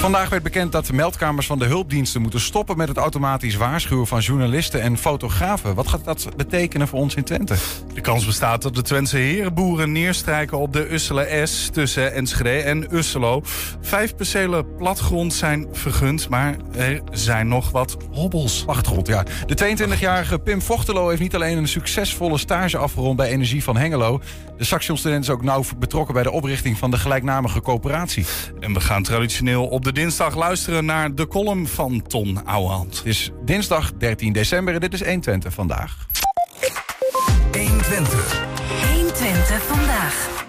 Vandaag werd bekend dat de meldkamers van de hulpdiensten moeten stoppen met het automatisch waarschuwen van journalisten en fotografen. Wat gaat dat betekenen voor ons in Twente? De kans bestaat dat de Twentse herenboeren neerstrijken op de Usselen S tussen Enschede en Usselo. Vijf percelen platgrond zijn vergund, maar er zijn nog wat hobbels. Wachtgrond, ja. De 22-jarige Pim Vochtelo heeft niet alleen een succesvolle stage afgerond bij Energie van Hengelo. De Saxion-student is ook nauw betrokken bij de oprichting van de gelijknamige coöperatie. En we gaan traditioneel op de dinsdag luisteren naar de column van Ton Ouwehand. Het is dinsdag 13 december en dit is 120 vandaag. 120. 120 vandaag.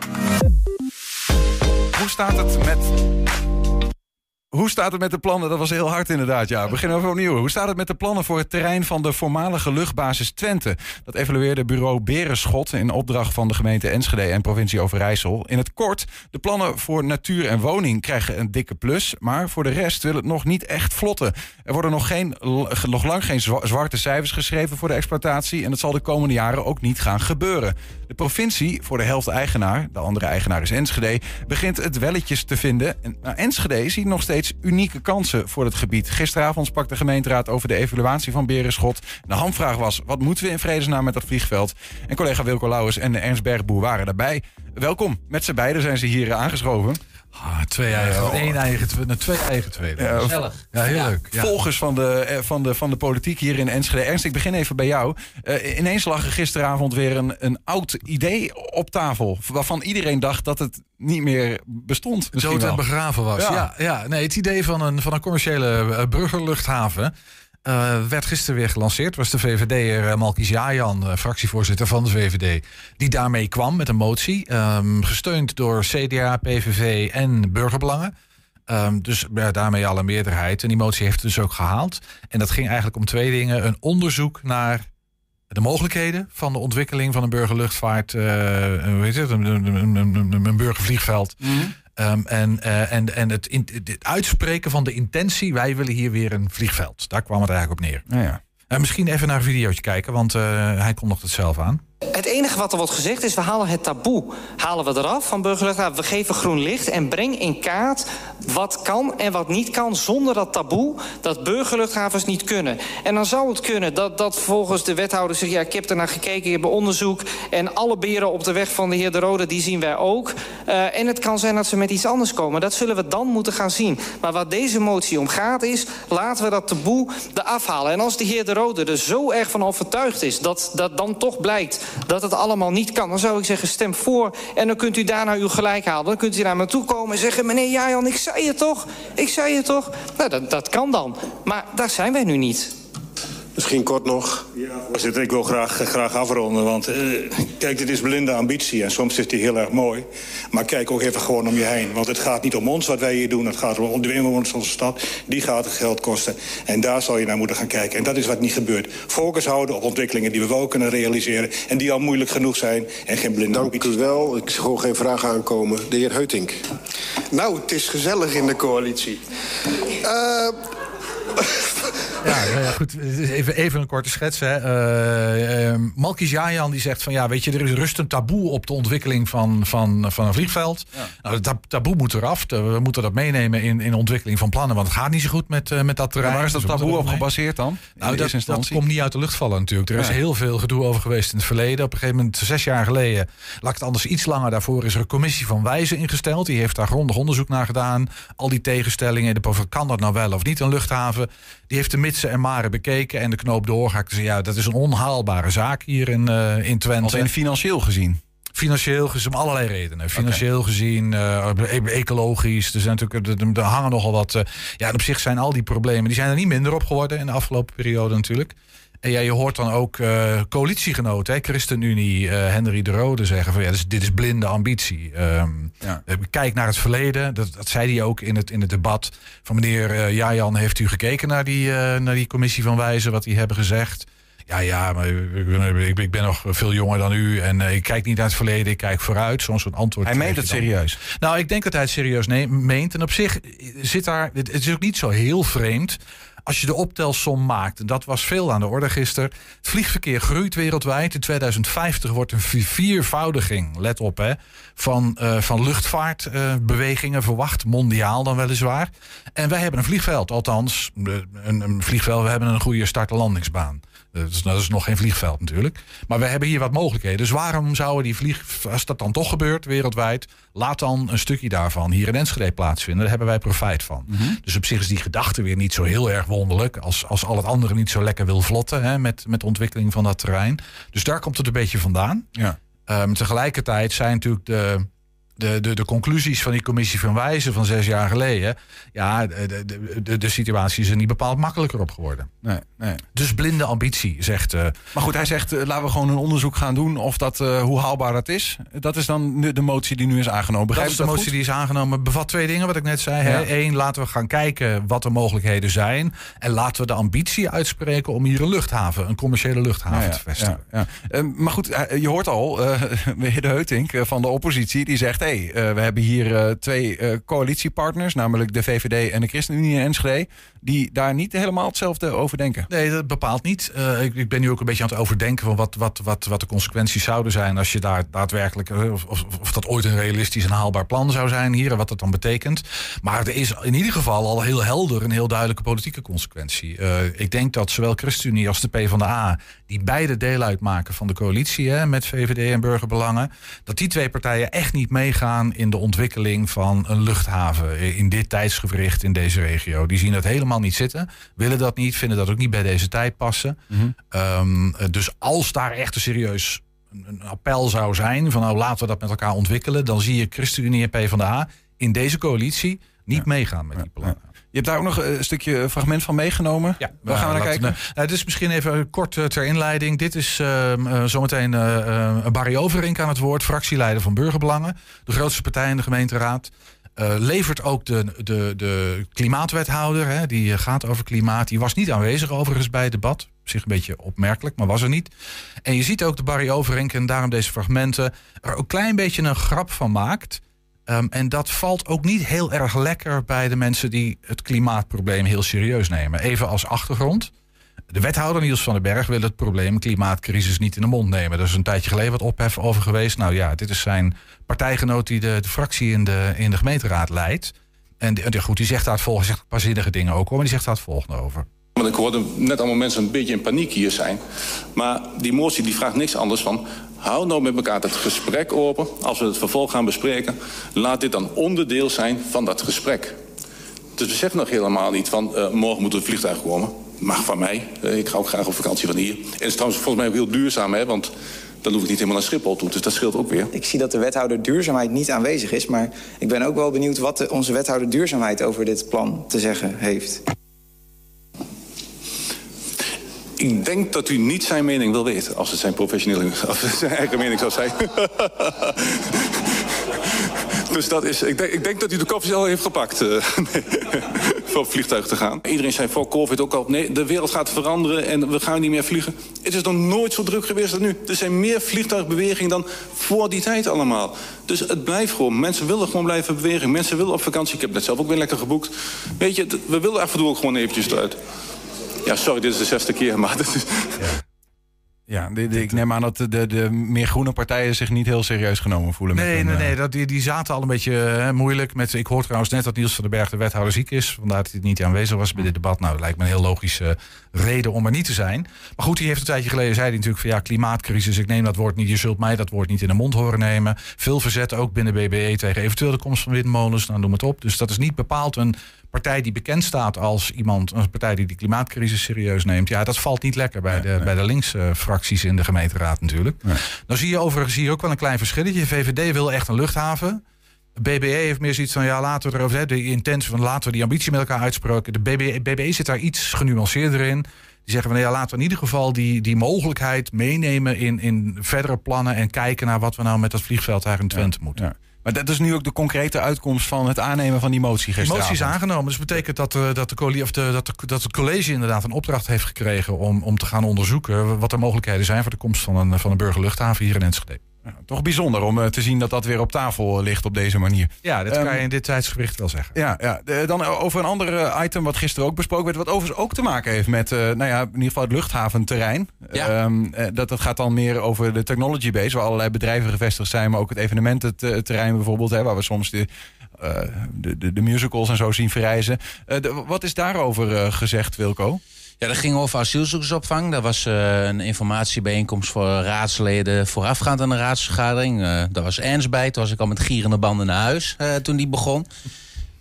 Hoe staat het met hoe staat het met de plannen? Dat was heel hard inderdaad, ja. We beginnen over opnieuw. Hoe staat het met de plannen voor het terrein van de voormalige luchtbasis Twente? Dat evalueerde bureau Berenschot in opdracht van de gemeente Enschede en provincie Overijssel. In het kort, de plannen voor natuur en woning krijgen een dikke plus, maar voor de rest wil het nog niet echt vlotten. Er worden nog, geen, nog lang geen zwarte cijfers geschreven voor de exploitatie en dat zal de komende jaren ook niet gaan gebeuren. De provincie, voor de helft eigenaar, de andere eigenaar is Enschede, begint het welletjes te vinden. En nou, Enschede ziet nog steeds unieke kansen voor het gebied. Gisteravond sprak de gemeenteraad over de evaluatie van Berenschot. De hamvraag was, wat moeten we in vredesnaam met dat vliegveld? En collega Wilco Lauwers en Ernst Bergboer waren daarbij. Welkom, met z'n beiden zijn ze hier aangeschoven. Ah, twee eigen, oh. één eigen, twee eigen tweede. Ja, Gezellig. Ja, heel leuk. Ja. Volgers van de, eh, van, de, van de politiek hier in Enschede. Ernst, ik begin even bij jou. Uh, ineens lag er gisteravond weer een, een oud idee op tafel. Waarvan iedereen dacht dat het niet meer bestond. Dood en begraven was. Ja. Ja, Nee, het idee van een, van een commerciële uh, burgerluchthaven. Uh, werd gisteren weer gelanceerd. Was de VVD'er uh, Malkis Jajan, uh, fractievoorzitter van de VVD, die daarmee kwam met een motie. Um, gesteund door CDA, PVV en burgerbelangen. Um, dus ja, daarmee al een meerderheid. En die motie heeft dus ook gehaald. En dat ging eigenlijk om twee dingen. Een onderzoek naar de mogelijkheden van de ontwikkeling van een burgerluchtvaart. hoe heet? Een, een, burgervliegveld. -hmm. Um, en uh, en, en het, in, het, uitspreken van de intentie, wij willen hier weer een vliegveld. Daar kwam het eigenlijk op neer. Ja, ja. Uh, misschien even naar een videootje kijken, want uh, hij kondigt het zelf aan. Het enige wat er wordt gezegd is, we halen het taboe halen we eraf van burgerluchthaven. We geven groen licht en breng in kaart wat kan en wat niet kan... zonder dat taboe dat burgerluchthavens niet kunnen. En dan zou het kunnen dat, dat volgens de wethouder zegt... ja, ik heb er naar gekeken, ik heb onderzoek... en alle beren op de weg van de heer De Rode, die zien wij ook. Uh, en het kan zijn dat ze met iets anders komen. Dat zullen we dan moeten gaan zien. Maar wat deze motie om gaat is, laten we dat taboe eraf halen. En als de heer De Rode er zo erg van overtuigd is... dat, dat dan toch blijkt dat het allemaal niet kan... dan zou ik zeggen, stem voor en dan kunt u daarna uw gelijk halen. Dan kunt u naar me toe komen en zeggen... meneer Jajan, ik zei het toch? Ik zei het toch? Nou, dat, dat kan dan. Maar daar zijn wij nu niet. Misschien kort nog. Ja, voorzitter, ik wil graag, graag afronden. Want uh, kijk, dit is blinde ambitie en soms is die heel erg mooi. Maar kijk ook even gewoon om je heen. Want het gaat niet om ons wat wij hier doen. Het gaat om de inwoners van onze stad. Die gaat het geld kosten. En daar zal je naar moeten gaan kijken. En dat is wat niet gebeurt. Focus houden op ontwikkelingen die we wel kunnen realiseren. En die al moeilijk genoeg zijn. En geen blinde Dank ambitie. Dank u wel. Ik zie gewoon geen vraag aankomen. De heer Heutink. Nou, het is gezellig in de coalitie. Uh, ja, ja, ja, goed. Even, even een korte schets. Hè. Uh, uh, Malkis Jajan die zegt van ja, weet je, er is rust een taboe op de ontwikkeling van, van, van een vliegveld. Ja. Nou, dat taboe moet eraf. We moeten dat meenemen in, in de ontwikkeling van plannen, want het gaat niet zo goed met, uh, met dat terrein. Waar is dat Dus taboe op gebaseerd dan? nou, dat, komt niet uit de lucht vallen natuurlijk. Er is heel veel gedoe over geweest in het verleden. Op een gegeven moment, zes jaar geleden, ik het anders iets langer daarvoor, is er een commissie van wijzen ingesteld. Die heeft daar grondig onderzoek naar gedaan. Al die tegenstellingen, de kan dat nou wel of niet, een luchthaven. Die heeft de en maren bekeken en de knoop doorgehakt. Ze ja, dat is een onhaalbare zaak hier in, eh in Twente. In financieel gezien. Financieel gezien, om allerlei redenen. Financieel gezien, e- ecologisch. Er, zijn natuurlijk, er, er hangen nogal wat. eh, ja, en op zich zijn al die problemen. Die zijn er niet minder op geworden in de afgelopen periode natuurlijk. En ja, je hoort dan ook eh, coalitiegenoten, hè, ChristenUnie, eh Henry de Rode zeggen van ja, dit is, dit is blinde ambitie. Ehm, Ja. eh, Kijk naar het verleden. Dat, dat zei hij ook in het, in het debat. Van meneer eh Jajan, heeft u gekeken naar die, naar die commissie van wijzen, wat die hebben gezegd? Ja, ja, maar ik ben, nog veel jonger dan u en ik kijk niet naar het verleden, ik kijk vooruit. Zo'n soort antwoord. Hij meent het dan. serieus. Nou, ik denk dat hij het serieus meent. En op zich zit daar, het is ook niet zo heel vreemd Als je de optelsom maakt, en dat was veel aan de orde gisteren. Het vliegverkeer groeit wereldwijd. In 2050 wordt een viervoudiging, let op hè, van, uh, van luchtvaartbewegingen verwacht. Mondiaal dan weliswaar. En wij hebben een vliegveld, althans een, een vliegveld. We hebben een goede start- en landingsbaan. Dat is, dat is, nog geen vliegveld natuurlijk. Maar we hebben hier wat mogelijkheden. Dus waarom zouden die vlieg, als dat dan toch gebeurt wereldwijd, laat dan een stukje daarvan hier in Enschede plaatsvinden. Daar hebben wij profijt van. Mhm. Dus op zich is die gedachte weer niet zo heel erg wonderlijk. Als, als al het andere niet zo lekker wil vlotten hè, met, met de ontwikkeling van dat terrein. Dus daar komt het een beetje vandaan. Ja. Um, tegelijkertijd zijn natuurlijk de, de, de, de conclusies van die commissie van Wijzen van zes jaar geleden. Ja, de, de, de, de situatie is er niet bepaald makkelijker op geworden. Nee, nee. Dus blinde ambitie, zegt. Uh, maar goed, hij zegt: uh, laten we gewoon een onderzoek gaan doen of dat, uh, hoe haalbaar dat is. Dat is dan de, motie die nu is aangenomen. Begrijp dat is de motie die is aangenomen. Bevat twee dingen, wat ik net zei. Ja. Eén, laten we gaan kijken wat de mogelijkheden zijn. En laten we de ambitie uitspreken om hier een luchthaven, een commerciële luchthaven ja, te vestigen. Ja, maar goed, je hoort al, de Heutink van de oppositie, die zegt: hey, we hebben hier twee coalitiepartners, namelijk de VVD en de ChristenUnie en Enschede, die daar niet helemaal hetzelfde over denken. Nee, dat bepaalt niet. Ik, ik, ben nu ook een beetje aan het overdenken van wat, wat, wat, wat de consequenties zouden zijn als je daar daadwerkelijk, of, of, of, dat ooit een realistisch en haalbaar plan zou zijn hier en wat dat dan betekent. Maar er is in ieder geval al heel helder een heel duidelijke politieke consequentie. Ik denk dat zowel ChristenUnie als de PvdA, die beide deel uitmaken van de coalitie hè, met VVD en burgerbelangen, dat die twee partijen echt niet meegaan in de ontwikkeling van een luchthaven in dit tijdsgevricht in deze regio. Die zien dat helemaal niet zitten, willen dat niet, vinden dat ook niet bij deze tijd passen. Mm um, dus als daar echt een serieus een appel zou zijn van nou laten we dat met elkaar ontwikkelen, dan zie je ChristenUnie en PvdA in deze coalitie niet ja. meegaan met die plannen. Ja. Je hebt daar ook nog een stukje fragment van meegenomen. Ja, waar gaan we naar kijken? Uh, dit is misschien even kort uh, ter inleiding. Dit is uh, zometeen Barry Overink aan het woord, fractieleider van Burgerbelangen. De grootste partij in de gemeenteraad. Uh, levert ook de, de, de klimaatwethouder, hè, die gaat over klimaat. Die was niet aanwezig overigens bij het debat. Op zich een beetje opmerkelijk, maar was er niet. En je ziet ook de Barry Overink en daarom deze fragmenten... er ook een klein beetje een grap van maakt... Um, en dat valt ook niet heel erg lekker bij de mensen die het klimaatprobleem heel serieus nemen. Even als achtergrond. De wethouder Niels van den Berg wil het probleem klimaatcrisis niet in de mond nemen. Er is een tijdje geleden wat ophef over geweest. Nou ja, dit is zijn partijgenoot die de, de fractie in de, in de gemeenteraad leidt. En goed, die zegt daar het volgende, zegt een paar zinnige dingen ook maar die zegt daar het volgende over. Want ik hoorde net allemaal mensen een beetje in paniek hier zijn. Maar die motie die vraagt niks anders van... hou nou met elkaar het gesprek open. Als we het vervolg gaan bespreken... laat dit dan onderdeel zijn van dat gesprek. Dus we zeggen nog helemaal niet van... Uh, morgen moet een vliegtuig komen. Mag van mij. Uh, ik ga ook graag op vakantie van hier. En het is trouwens volgens mij ook heel duurzaam, hè, want... Dan hoef ik niet helemaal naar Schiphol toe, dus dat scheelt ook weer. Ik zie dat de wethouder duurzaamheid niet aanwezig is... maar ik ben ook wel benieuwd wat de, onze wethouder duurzaamheid over dit plan te zeggen heeft. Ik denk dat u niet zijn mening wil weten, als het zijn professionele, of zijn eigen mening zou zijn. dus dat is, ik denk, ik denk dat u de koffie al heeft gepakt. Nee, voor vliegtuig te gaan. Iedereen zei voor COVID ook al, nee, de wereld gaat veranderen en we gaan niet meer vliegen. Het is nog nooit zo druk geweest als nu. Er zijn meer vliegtuigbewegingen dan voor die tijd allemaal. Dus het blijft gewoon. Mensen willen gewoon blijven bewegen. Mensen willen op vakantie. Ik heb net zelf ook weer lekker geboekt. Weet je, we willen af en toe ook gewoon eventjes eruit. Ja, sorry, dit is de zesde keer, maar dat is... Ja. Ja, de, de, ik neem aan dat de, de, meer groene partijen zich niet heel serieus genomen voelen. Nee, met nee, hun, nee. Dat, die, die zaten al een beetje hè, moeilijk. Met, ik hoor trouwens net dat Niels van den Berg de wethouder ziek is. Vandaar dat hij niet aanwezig was bij dit debat. Nou, dat lijkt me een heel logische reden om er niet te zijn. Maar goed, die heeft een tijdje geleden, zei hij natuurlijk van ja, klimaatcrisis. Ik neem dat woord niet. Je zult mij dat woord niet in de mond horen nemen. Veel verzet ook binnen BBE tegen eventueel de komst van windmolens. Nou, noem het op. Dus dat is niet bepaald een partij die bekend staat als iemand, een partij die die klimaatcrisis serieus neemt. Ja, dat valt niet lekker bij, de, bij de linkse fracties in de gemeenteraad natuurlijk. Nee. Dan zie je overigens hier ook wel een klein verschilletje. VVD wil echt een luchthaven. BBE heeft meer zoiets van, ja, laten we erover hebben. De intentie van, laten we die ambitie met elkaar uitspreken. De BBE, BBE zit daar iets genuanceerder in. Die zeggen van, ja, laten we in ieder geval die, die mogelijkheid meenemen in, in verdere plannen... en kijken naar wat we nou met dat vliegveld daar in Twente ja, moeten. Ja. Maar dat is nu ook de concrete uitkomst van het aannemen van die motie gisteren. Motie is aangenomen. Dus betekent dat, uh, dat, de, of de, dat, de, dat het college inderdaad een opdracht heeft gekregen om, om te gaan onderzoeken wat de mogelijkheden zijn voor de komst van een, van een burgerluchthaven hier in Enschede. Toch bijzonder om eh, te zien dat dat weer op tafel eh, ligt op deze manier. Ja, dat Ehm, kan je in dit tijdsgewicht wel zeggen. Ja, ja. De- dan over een ander eh, item wat gisteren ook besproken werd. Wat overigens ook te maken heeft met, eh, nou ja, in ieder geval het luchthaventerrein. Ja. Ehm, eh, dat, dat gaat dan meer over de technology base, waar allerlei bedrijven gevestigd zijn. Maar ook het evenemententerrein bijvoorbeeld, hè, waar we soms de, eh, de, de, de musicals en zo zien verrijzen. Eh, de- wat is daarover eh, gezegd, Wilco? Ja, dat ging over asielzoekersopvang. Dat was eh, een informatiebijeenkomst voor raadsleden voorafgaand aan de raadsvergadering. Eh daar was Ernst bij. Toen was ik al met gierende banden naar huis eh, toen die begon.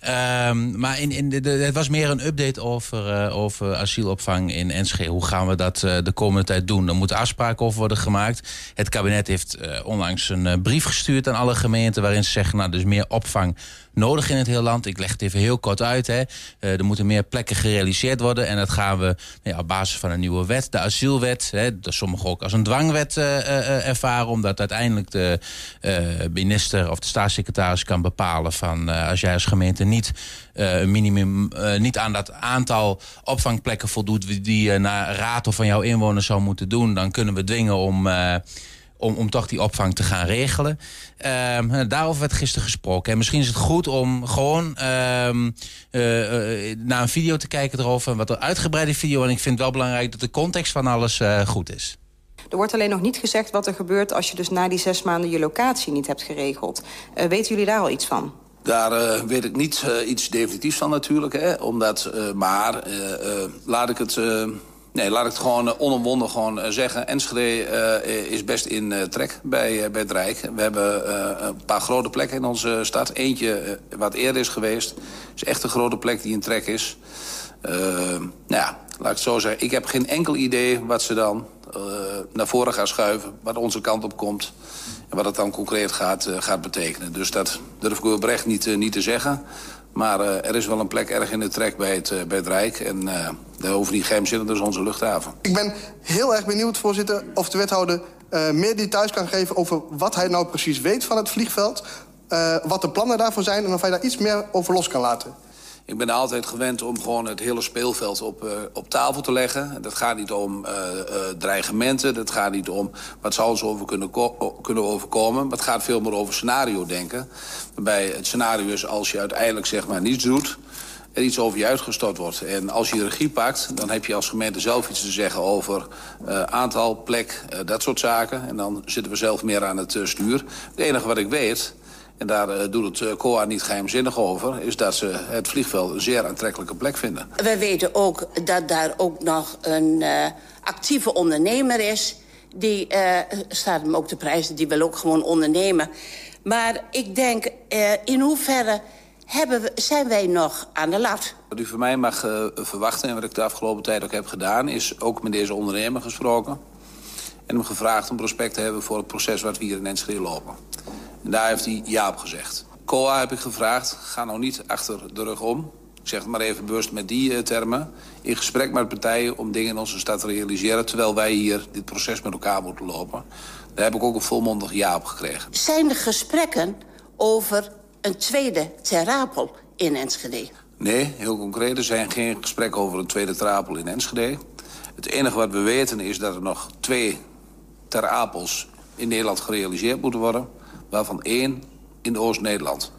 Ehm, maar in, in de, het was meer een update over, over asielopvang in Enschede. Hoe gaan we dat de komende tijd doen? Er moeten afspraken over worden gemaakt. Het kabinet heeft onlangs een brief gestuurd aan alle gemeenten... waarin ze zeggen, nou, is meer opvang nodig in het hele land. Ik leg het even heel kort uit. Hè. Eh, er moeten meer plekken gerealiseerd worden. En dat gaan we nou ja, op basis van een nieuwe wet, de asielwet... Hè, sommigen ook als een dwangwet eh, eh, ervaren... omdat uiteindelijk de minister of de staatssecretaris kan bepalen... van als jij als gemeente niet, een minimum, niet aan dat aantal opvangplekken voldoet... die je naar raad of van jouw inwoners zou moeten doen... dan kunnen we dwingen om... om, om toch die opvang te gaan regelen. Ehm, daarover werd gisteren gesproken. En misschien is het goed om gewoon ehm, eh, eh, naar een video te kijken erover. Een wat uitgebreide video. En ik vind het wel belangrijk dat de context van alles eh, goed is. Er wordt alleen nog niet gezegd wat er gebeurt als je dus na die zes maanden je locatie niet hebt geregeld. Eh, weten jullie daar al iets van? Daar weet ik niet eh, iets definitiefs van natuurlijk. Hè, omdat, eh, maar laat ik het... eh, Nee, laat ik het gewoon uh, onomwonden gewoon, uh, zeggen. Enschede uh, is best in trek bij, uh, bij het Rijk. We hebben een paar grote plekken in onze stad. Eentje wat eerder is geweest. is echt een grote plek die in trek is. Nou ja, laat ik het zo zeggen. Ik heb geen enkel idee wat ze dan naar voren gaan schuiven. Wat onze kant op komt. En wat het dan concreet gaat, gaat betekenen. Dus dat durf ik oprecht niet, niet te zeggen. Maar uh, er is wel een plek erg in de trek bij het, uh, bij het Rijk. En uh, daarover die geheimzinnig, dat is onze luchthaven. Ik ben heel erg benieuwd, voorzitter, of de wethouder meer details kan geven... over wat hij nou precies weet van het vliegveld. Wat de plannen daarvoor zijn en of hij daar iets meer over los kan laten. Ik ben altijd gewend om gewoon het hele speelveld op, uh, op tafel te leggen. Dat gaat niet om uh, uh, dreigementen, dat gaat niet om wat zou ons over kunnen, kunnen overkomen. Maar het gaat veel meer over scenario denken. Waarbij het scenario is als je uiteindelijk zeg maar niets doet er iets over je uitgestort wordt. En als je regie pakt, dan heb je als gemeente zelf iets te zeggen over aantal, plek, dat soort zaken. En dan zitten we zelf meer aan het stuur. Het enige wat ik weet, en daar uh, doet het uh, COA niet geheimzinnig over... is dat ze het vliegveld een zeer aantrekkelijke plek vinden. We weten ook dat daar ook nog een uh, actieve ondernemer is. Die staat hem ook de prijzen, die wil ook gewoon ondernemen. Maar ik denk, in hoeverre hebben we, zijn wij nog aan de lat? Wat u van mij mag verwachten en wat ik de afgelopen tijd ook heb gedaan... is ook met deze ondernemer gesproken. En hem gevraagd om prospect te hebben voor het proces wat we hier in Enschede lopen. En daar heeft hij ja op gezegd. COA heb ik gevraagd, ga nou niet achter de rug om. Ik zeg het maar even bewust met die uh, termen. In gesprek met partijen om dingen in onze stad te realiseren... terwijl wij hier dit proces met elkaar moeten lopen. Daar heb ik ook een volmondig ja op gekregen. Zijn er gesprekken over een tweede terapel in Enschede? Nee, heel concreet. Er zijn geen gesprekken over een tweede terapel in Enschede. Het enige wat we weten is dat er nog twee terapels in Nederland gerealiseerd moeten worden. Waarvan één in Oost-Nederland.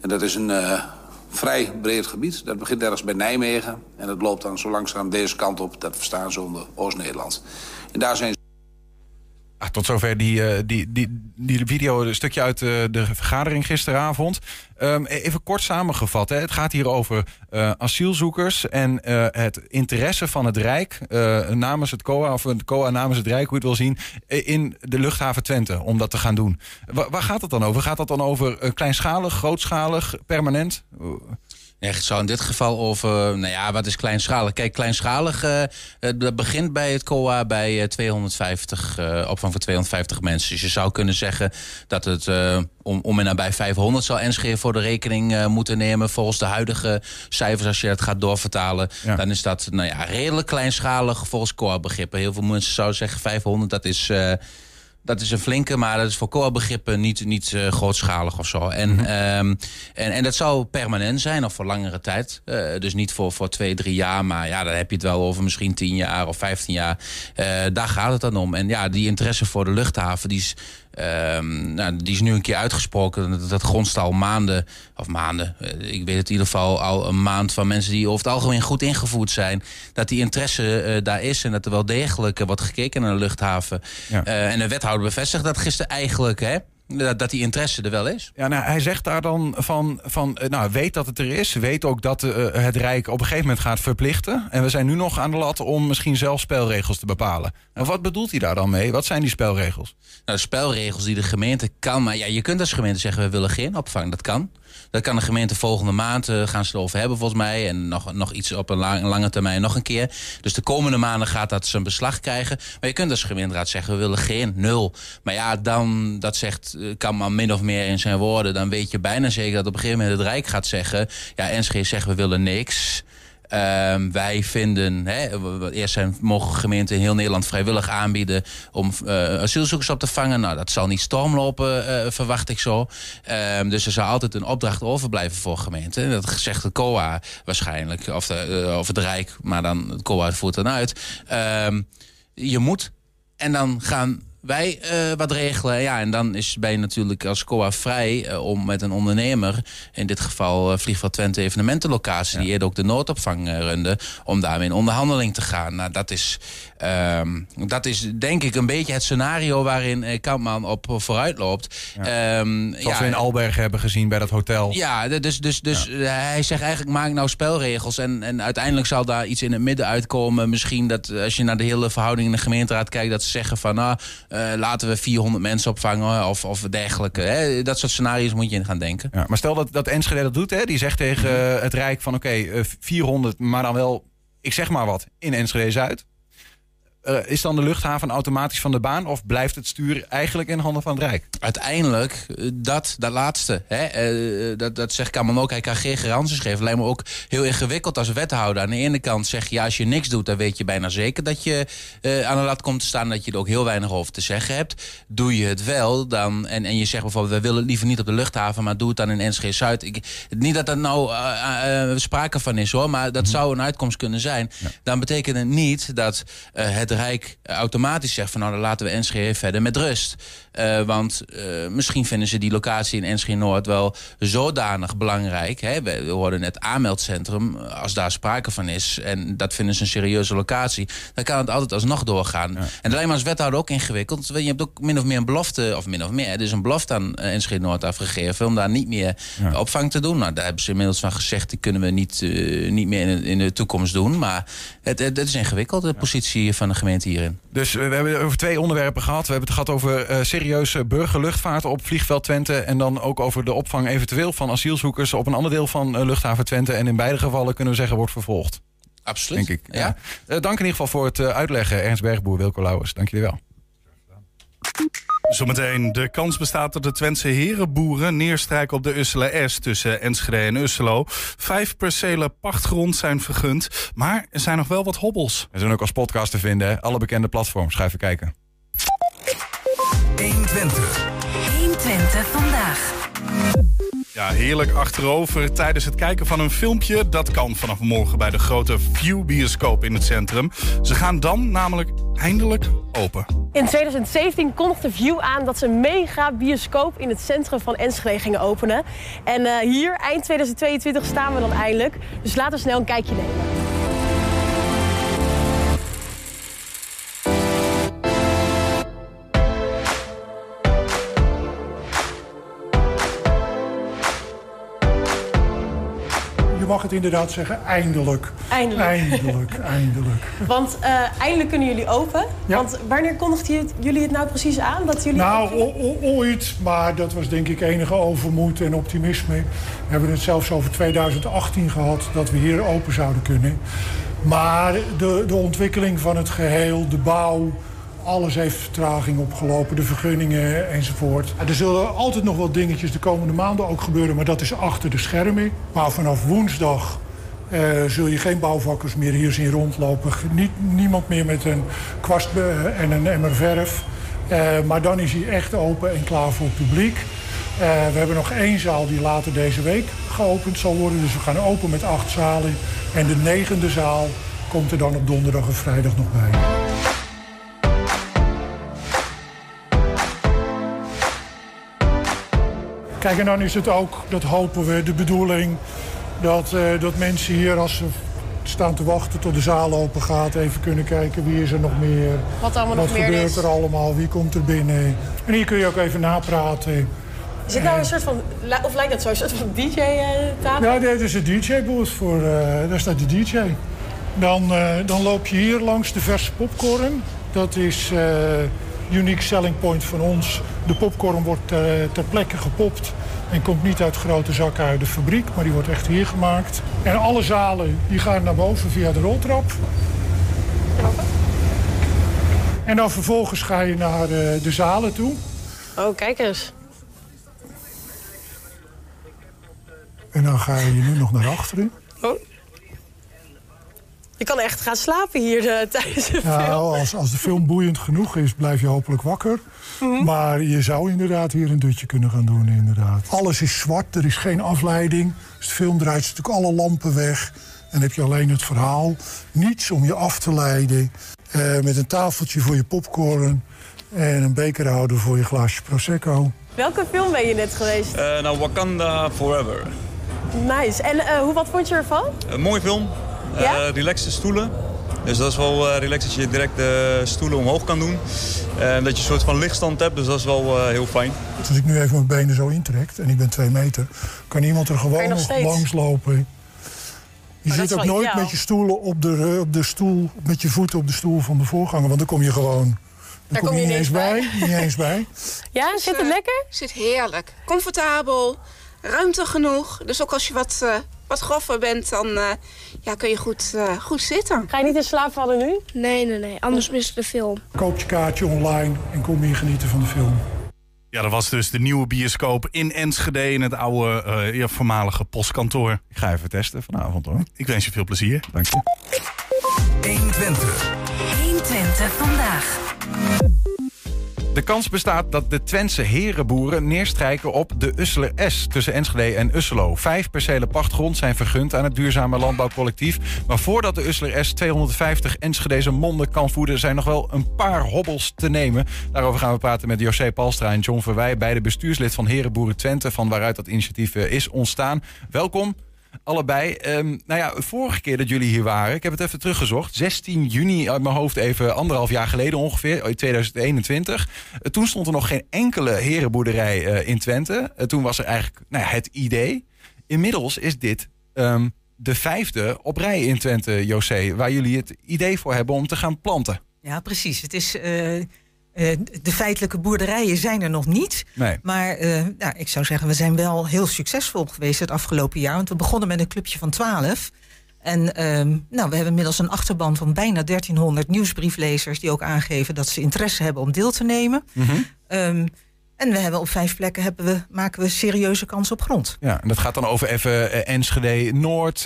En dat is een uh, vrij breed gebied. Dat begint ergens bij Nijmegen. En dat loopt dan zo langzaam deze kant op. Dat verstaan ze onder Oost-Nederland. En daar zijn Ah, tot zover die, uh, die, die, die video, een stukje uit uh, de vergadering gisteravond. Um, even kort samengevat. Hè. Het gaat hier over uh, asielzoekers en het interesse van het Rijk namens het COA, of het COA namens het Rijk, hoe je het wil zien, in de luchthaven Twente om dat te gaan doen. Waar gaat het dan over? Gaat dat dan over kleinschalig, grootschalig, permanent? Nee, het zou in dit geval over, nou ja, wat is kleinschalig? Kijk, kleinschalig, uh, dat begint bij het COA bij uh, 250, uh, opvang van 250 mensen. Dus je zou kunnen zeggen dat het uh, om, om en nabij 500 zal Enschede voor de rekening moeten nemen. Volgens de huidige cijfers, als je het gaat doorvertalen, ja. dan is dat nou ja, redelijk kleinschalig volgens COA-begrippen. Heel veel mensen zouden zeggen 500, dat is Dat is een flinke, maar dat is voor COA-begrippen niet, niet uh, grootschalig of zo. En, Mhm. ehm, en, en dat zou permanent zijn of voor langere tijd. Uh, dus niet voor, voor twee, drie jaar, maar ja, dan heb je het wel over misschien tien jaar of vijftien jaar. Uh, daar gaat het dan om. En ja, die interesse voor de luchthaven, die is, um, nou, die is nu een keer uitgesproken. Dat, dat grondst al maanden, of maanden, uh, ik weet het in ieder geval al een maand van mensen die over het algemeen goed ingevoerd zijn. Dat die interesse daar is en dat er wel degelijk wordt gekeken naar de luchthaven. Ja. en de wethouder bevestigt dat gisteren eigenlijk, hè? Dat, dat die interesse er wel is. Ja, nou, hij zegt daar dan van, van nou, weet dat het er is. Weet ook dat uh, het Rijk op een gegeven moment gaat verplichten. En we zijn nu nog aan de lat om misschien zelf spelregels te bepalen. Maar wat bedoelt hij daar dan mee? Wat zijn die spelregels? Nou, de spelregels die de gemeente kan. Maar ja, je kunt als gemeente zeggen, we willen geen opvang. Dat kan. Dat kan de gemeente volgende maand, uh, gaan ze erover hebben volgens mij. En nog, nog iets op een, lang, een lange termijn nog een keer. Dus de komende maanden gaat dat zijn beslag krijgen. Maar je kunt als gemeenteraad zeggen, we willen geen, nul. Maar ja, dan, dat zegt, kan maar min of meer in zijn woorden. Dan weet je bijna zeker dat op een gegeven moment het Rijk gaat zeggen... ja, NSG zegt, we willen niks... Um, wij vinden, hè, eerst zijn, mogen gemeenten in heel Nederland vrijwillig aanbieden om uh, asielzoekers op te vangen. Nou, dat zal niet stormlopen, uh, verwacht ik zo. Um, dus er zal altijd een opdracht overblijven voor gemeenten. Dat zegt het COA waarschijnlijk, of, de, uh, of het Rijk, maar dan het COA voert dan uit. Um, je moet. En dan gaan wij uh, wat regelen. Ja, en dan is, ben je natuurlijk als COA vrij uh, om met een ondernemer... in dit geval uh, Vliegveld Twente evenementenlocatie... Ja. die eerder ook de noodopvang runde... om daarmee in onderhandeling te gaan. Nou, dat is, um, dat is denk ik een beetje het scenario... waarin Kampman op vooruit loopt. Ja. Um, Zoals ja, we in Alberg hebben gezien bij dat hotel. Ja, dus, dus, dus ja. hij zegt eigenlijk maak nou spelregels... En, en uiteindelijk zal daar iets in het midden uitkomen. Misschien dat als je naar de hele verhouding in de gemeenteraad kijkt... dat ze zeggen van... nou uh, laten we 400 mensen opvangen of, of dergelijke. Hè? Dat soort scenario's moet je in gaan denken. Ja, maar stel dat, dat Enschede dat doet, hè? die zegt tegen uh, het Rijk van oké, okay, uh, 400, maar dan wel, ik zeg maar wat, in Enschede-Zuid. Uh, is dan de luchthaven automatisch van de baan of blijft het stuur eigenlijk in handen van het Rijk? Uiteindelijk, dat, dat laatste. Hè, uh, dat, dat zegt Kamerman ook. Hij kan geen garanties geven. Lijkt me ook heel ingewikkeld als wethouder. Aan de ene kant zeg je, ja, als je niks doet, dan weet je bijna zeker dat je uh, aan de lat komt te staan. Dat je er ook heel weinig over te zeggen hebt. Doe je het wel, dan, en, en je zegt bijvoorbeeld, we willen het liever niet op de luchthaven, maar doe het dan in NSG Zuid. Ik, niet dat er nou sprake van is hoor, maar dat mm -hmm. zou een uitkomst kunnen zijn. Ja. Dan betekent het niet dat het Rijk automatisch zegt van nou dan laten we NSG verder met rust. Uh, want uh, misschien vinden ze die locatie in NSG Noord wel zodanig belangrijk. Hè? We, we hoorden net aanmeldcentrum, als daar sprake van is en dat vinden ze een serieuze locatie, dan kan het altijd alsnog doorgaan. Ja. En lijkt me als wethouder ook ingewikkeld. Je hebt ook min of meer een belofte, of min of meer, dus een belofte aan uh, NSG Noord afgegeven om daar niet meer ja. opvang te doen. Nou, daar hebben ze inmiddels van gezegd, die kunnen we niet, niet meer in, in, de toekomst doen. Maar het, het, het is ingewikkeld, de positie van de gemeente hierin. Dus we hebben het over twee onderwerpen gehad. We hebben het gehad over uh, serieuze burgerluchtvaart op vliegveld Twente. En dan ook over de opvang eventueel van asielzoekers op een ander deel van uh, luchthaven Twente. En in beide gevallen kunnen we zeggen wordt vervolgd. Absoluut. Denk ik. Ja. ja. Dank in ieder geval voor het uitleggen. Ernst Bergboer, Wilco Lauwers. Dank jullie wel. Zometeen. De kans bestaat dat de Twentse herenboeren neerstrijken op de Usselen S tussen Enschede en Usselo. Vijf percelen pachtgrond zijn vergund, maar er zijn nog wel wat hobbels. We zijn ook als podcast te vinden. Hè? Alle bekende platforms. Ga even kijken. 120. 120 vandaag. Ja, heerlijk achterover tijdens het kijken van een filmpje. Dat kan vanaf morgen bij de grote View-bioscoop in het centrum. Ze gaan dan namelijk eindelijk open. In 2017 kondigde View aan dat ze een mega bioscoop in het centrum van Enschede gingen openen. En uh, hier, eind 2022, staan we dan eindelijk. Dus laten we snel een kijkje nemen. Mag het inderdaad zeggen, eindelijk. Eindelijk. Eindelijk, eindelijk. Want uh, eindelijk kunnen jullie open. Ja. Want wanneer kondigden jullie het nou precies aan? Dat jullie nou, ooit, maar dat was denk ik enige overmoed en optimisme. We hebben het zelfs over 2018 gehad dat we hier open zouden kunnen. Maar de, de ontwikkeling van het geheel, de bouw... Alles heeft vertraging opgelopen, de vergunningen enzovoort. Er zullen altijd nog wel dingetjes de komende maanden ook gebeuren... maar dat is achter de schermen. Maar vanaf woensdag uh, zul je geen bouwvakkers meer hier zien rondlopen. Niet, niemand meer met een kwast en een emmer verf. Eh, maar dan is hij echt open en klaar voor het publiek. Eh, we hebben nog één zaal die later deze week geopend zal worden. Dus we gaan open met acht zalen. En de negende zaal komt er dan op donderdag en vrijdag nog bij. Kijk, en dan is het ook, dat hopen we, de bedoeling... dat, eh, dat mensen hier, als ze staan te wachten tot de zaal open gaat... even kunnen kijken wie is er nog meer. Wat allemaal Wat nog meer gebeurt is. er allemaal, wie komt er binnen. En hier kun je ook even napraten. Is dit nou een soort van, of lijkt dat zo, een soort van eh, DJ-tafel? Ja, dit is de DJ-booth. Voor, eh, daar staat de DJ. Dan, eh, dan loop je hier langs de verse popcorn. Dat is eh unique selling point van ons. De popcorn wordt ter, ter plekke gepopt. En komt niet uit grote zakken uit de fabriek, maar die wordt echt hier gemaakt. En alle zalen die gaan naar boven via de roltrap. En dan vervolgens ga je naar eh, de zalen toe. Oh, kijk eens. En dan ga je nu nog naar achteren. Oh. Je kan echt gaan slapen hier eh, tijdens de film. Als, als de film boeiend genoeg is, blijf je hopelijk wakker. Mhm. Maar je zou inderdaad hier een dutje kunnen gaan doen, inderdaad. Alles is zwart, er is geen afleiding. Dus de film draait natuurlijk alle lampen weg. En heb je alleen het verhaal. Niets om je af te leiden. Eh, met een tafeltje voor je popcorn. En een bekerhouder voor je glaasje Prosecco. Welke film ben je net geweest? Eh, nou, Wakanda Forever. Nice. En eh, hoe, wat vond je ervan? Een mooie film. Eh Ja? relaxte stoelen. Dus dat is wel eh relaxed dat je direct de stoelen omhoog kan doen. En dat je een soort van lichtstand hebt, dus dat is wel eh, heel fijn. Als ik nu even mijn benen zo intrek, en ik ben twee meter... kan iemand er gewoon nog langs lopen. Je zit ook nooit ideaal. met je stoelen op de, op de stoel, met je voeten op de stoel van de voorganger. Want dan kom je gewoon. Dan Daar kom kom je niet eens bij. bij. Niet eens bij. Ja, zit het lekker? Zit heerlijk. Comfortabel, ruimte genoeg. Dus ook als je wat, eh, wat groffer bent, dan eh, ja, kun je goed, eh, goed zitten. Ga je niet in slaap vallen nu? Nee, nee, nee. Anders mis ik de film. Koop je kaartje online en kom hier genieten van de film. Ja, dat was dus de nieuwe bioscoop in Enschede in het oude, eh, ja, voormalige postkantoor. Ik ga even testen vanavond hoor. Ik wens je veel plezier. Dank je. 120. 120 vandaag. De kans bestaat dat de Twentse herenboeren neerstrijken op de Usseler S tussen Enschede en Usselo. Vijf percelen pachtgrond zijn vergund aan het duurzame landbouwcollectief. Maar voordat de Usseler S 250 Enschedeze monden kan voeden, zijn nog wel een paar hobbels te nemen. Daarover gaan we praten met José Palstra en John Verwij, beide bestuurslid van Herenboeren Twente, van waaruit dat initiatief eh, is ontstaan. Welkom. Allebei. Ehm, nou ja, vorige keer dat jullie hier waren, ik heb het even teruggezocht. 16 juni uit mijn hoofd even anderhalf jaar geleden ongeveer, in 2021. Eh, toen stond er nog geen enkele herenboerderij eh, in Twente. Eh, toen was er eigenlijk nou het idee. Inmiddels is dit ehm, de vijfde op rij in Twente, José, waar jullie het idee voor hebben om te gaan planten. Ja, precies. Het is, eh, de feitelijke boerderijen zijn er nog niet. Nee. Maar eh, nou, ik zou zeggen, we zijn wel heel succesvol geweest het afgelopen jaar. Want we begonnen met een clubje van 12. En ehm, nou, we hebben inmiddels een achterban van bijna 1300 nieuwsbrieflezers... die ook aangeven dat ze interesse hebben om deel te nemen. Ehm, en we hebben op vijf plekken hebben we, maken we serieuze kans op grond. Ja, en dat gaat dan over even eh, Enschede Noord.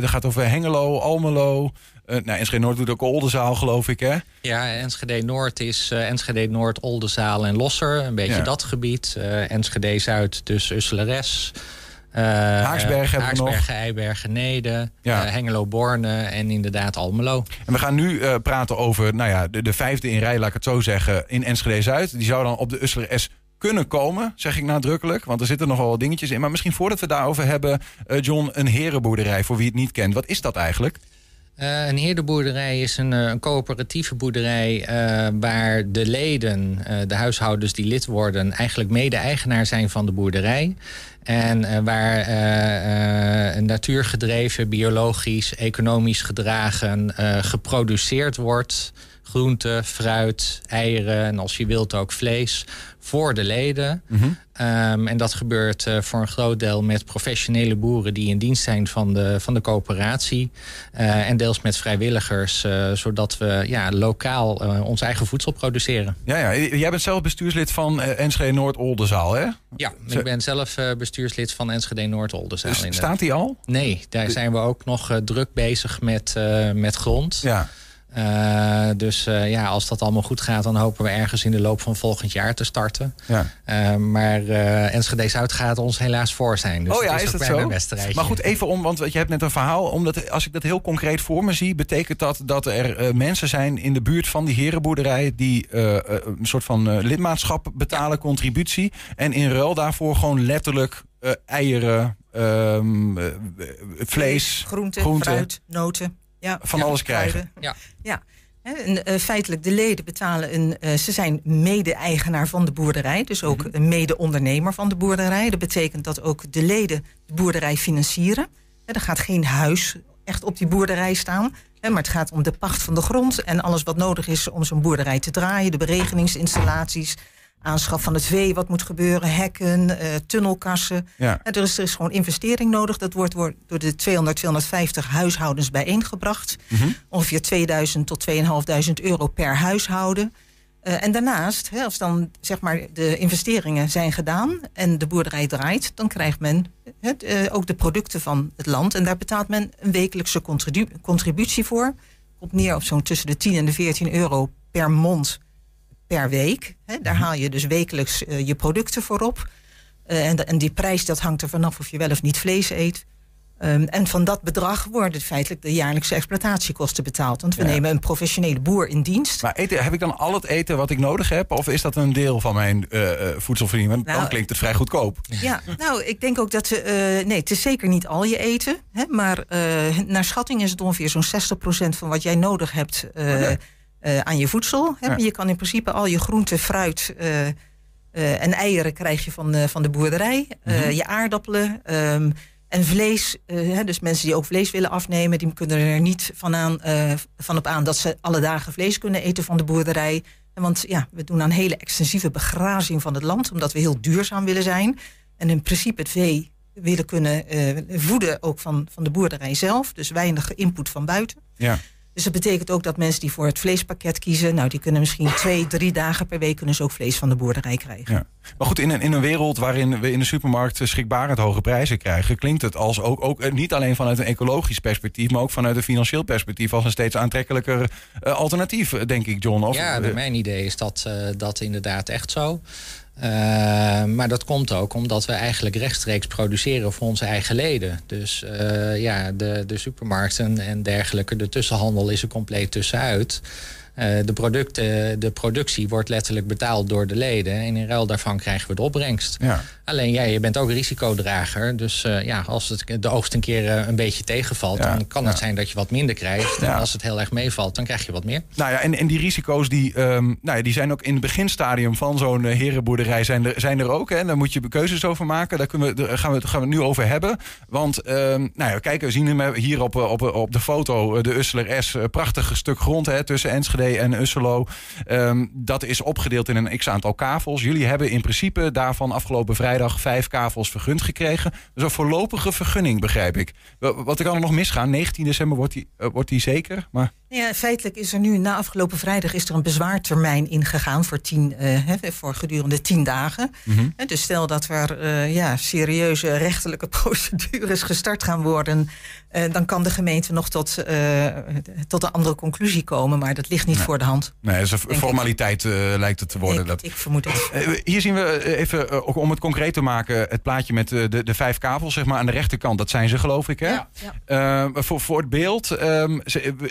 dat gaat over Hengelo, Almelo. Eh nou, Enschede Noord doet ook Oldenzaal, geloof ik, hè? Ja, Enschede Noord is eh, Enschede Noord, Oldenzaal en Losser. Een beetje Ja. dat gebied. Eh, Enschede Zuid, dus Usseleres. Uh, Haaksbergen hebben we nog. Haaksbergen, Eibergen, Nede. Ja. eh, Hengelo, Borne en inderdaad Almelo. En we gaan nu praten over nou ja, de, de vijfde in rij, laat ik het zo zeggen, in Enschede Zuid. Die zou dan op de Usseler S kunnen komen, zeg ik nadrukkelijk. Want er zitten nogal wat dingetjes in. Maar misschien voordat we daarover hebben, John, een herenboerderij, voor wie het niet kent. Wat is dat eigenlijk? Eh, een heerderboerderij is een, eh, een coöperatieve boerderij eh, waar de leden, de huishoudens die lid worden, eigenlijk mede-eigenaar zijn van de boerderij. En waar eh, natuurgedreven, biologisch, economisch gedragen geproduceerd wordt. Groente, fruit, eieren en als je wilt ook vlees voor de leden. Um, en dat gebeurt uh, voor een groot deel met professionele boeren die in dienst zijn van de, van de coöperatie. Uh, en deels met vrijwilligers, uh, zodat we ja, lokaal ons eigen voedsel produceren. Ja, ja, jij bent zelf bestuurslid van Enschede Noord-Oldenzaal, hè? Ja, ik ben zelf bestuurslid van Enschede Noord-Oldenzaal. Dus staat die al? Nee, daar zijn we ook nog druk bezig met, met grond. Ja. Uh, dus uh, ja, als dat allemaal goed gaat, dan hopen we ergens in de loop van volgend jaar te starten. Ja. Uh, maar Enschede Zuid gaat ons helaas voor zijn. Dus oh ja, is, dat bijna zo? Maar goed, even om, want je hebt net een verhaal. Omdat als ik dat heel concreet voor me zie, betekent dat dat er mensen zijn in de buurt van die herenboerderij die een soort van lidmaatschap betalen, contributie. En in ruil daarvoor gewoon letterlijk eieren, um, vlees, groente, groenten. fruit, noten. Ja, van ja, alles krijgen. Ja. ja. En, uh, feitelijk, de leden betalen een. Uh, ze zijn mede-eigenaar van de boerderij, dus ook Mhm. een mede-ondernemer van de boerderij. Dat betekent dat ook de leden de boerderij financieren. Hè, er gaat geen huis echt op die boerderij staan. Hè, maar het gaat om de pacht van de grond en alles wat nodig is om zo'n boerderij te draaien. De beregeningsinstallaties, aanschaf van het vee, wat moet gebeuren, hekken, uh, tunnelkassen. Ja. En er, is, er is gewoon investering nodig. Dat wordt, wordt door de 200, 250 huishoudens bijeengebracht. Mhm. Ongeveer 2000 tot 2500 euro per huishouden. Uh, en daarnaast, hè, als dan zeg maar de investeringen zijn gedaan en de boerderij draait, dan krijgt men het, uh, ook de producten van het land. En daar betaalt men een wekelijkse contribu contributie voor. Komt neer op zo'n tussen de 10 en de 14 euro per mond per week. Hè. Daar haal je dus wekelijks uh, je producten voor op. Uh, en, de, en die prijs dat hangt er vanaf of je wel of niet vlees eet. Um, en van dat bedrag worden feitelijk de jaarlijkse exploitatiekosten betaald. Want we Ja. nemen een professionele boer in dienst. Maar eten, heb ik dan al het eten wat ik nodig heb? Of is dat een deel van mijn uh, voedselvoorziening? Want Nou, dan klinkt het vrij goedkoop. Ja, nou, ik denk ook dat... ze. nee, het is zeker niet al je eten. Hè, maar uh, naar schatting is het ongeveer zo'n 60% van wat jij nodig hebt... uh, aan je voedsel. Hè. Ja. Je kan in principe al je groenten, fruit uh, uh, en eieren krijg je van, van de boerderij. Mhm. Je aardappelen um, en vlees. Hè, dus mensen die ook vlees willen afnemen... die kunnen er niet van, aan, van op aan dat ze alle dagen vlees kunnen eten van de boerderij. Want ja, we doen aan hele extensieve begrazing van het land... omdat we heel duurzaam willen zijn. En in principe het vee willen kunnen uh, voeden ook van, van de boerderij zelf. Dus weinig input van buiten. Ja. Dus dat betekent ook dat mensen die voor het vleespakket kiezen... nou, die kunnen misschien twee, drie dagen per week... kunnen ze ook vlees van de boerderij krijgen. Ja. Maar goed, in een, in een wereld waarin we in de supermarkt schrikbarend hoge prijzen krijgen... klinkt het als ook, ook eh, niet alleen vanuit een ecologisch perspectief... maar ook vanuit een financieel perspectief... als een steeds aantrekkelijker uh, alternatief, denk ik, John. Of, ja, naar mijn idee is dat, uh, dat inderdaad echt zo. Uh, maar dat komt ook omdat we eigenlijk rechtstreeks produceren voor onze eigen leden. Dus uh, ja, de, de supermarkten en dergelijke, de tussenhandel is er compleet tussenuit. Uh, de, producten, de productie wordt letterlijk betaald door de leden. En in ruil daarvan krijgen we de opbrengst. Ja. Alleen jij, je bent ook risicodrager. Dus uh, ja, als het de oogst een keer uh, een beetje tegenvalt... Ja, dan kan het zijn dat je wat minder krijgt. En als het heel erg meevalt, dan krijg je wat meer. Nou ja, en, en die risico's die, um, nou ja, die zijn ook in het beginstadium van zo'n herenboerderij zijn er, zijn er ook. Hè. Daar moet je keuzes over maken. Daar, kunnen we, daar gaan, we, daar gaan we het nu over hebben. Want um, nou ja, kijk, we zien hem hier op, op, op de foto, de Usseler S. Prachtig stuk grond hè, tussen Enschede en Usselo. Um, dat is opgedeeld in een x-aantal kavels. Jullie hebben in principe daarvan afgelopen vrijdag vijf kavels vergund gekregen. Dus een voorlopige vergunning, begrijp ik. Wat kan er nog misgaan? 19 december wordt die, uh, wordt die zeker? Maar... Ja, feitelijk is er nu, na afgelopen vrijdag, is er een bezwaartermijn ingegaan voor, tien, uh, he, voor gedurende tien dagen. Mm -hmm. Dus stel dat er uh, ja, serieuze rechterlijke procedures gestart gaan worden, uh, dan kan de gemeente nog tot, tot een andere conclusie komen. Maar dat ligt niet nee. voor de hand. Nee, dat is een formaliteit lijkt het te worden. Ik, dat... ik vermoed het. hier zien we even, ook om het concreet te maken, het plaatje met de, de, de, vijf kavels zeg maar, aan de rechterkant. Dat zijn ze geloof ik, hè? Ja. ja. voor, voor het beeld um,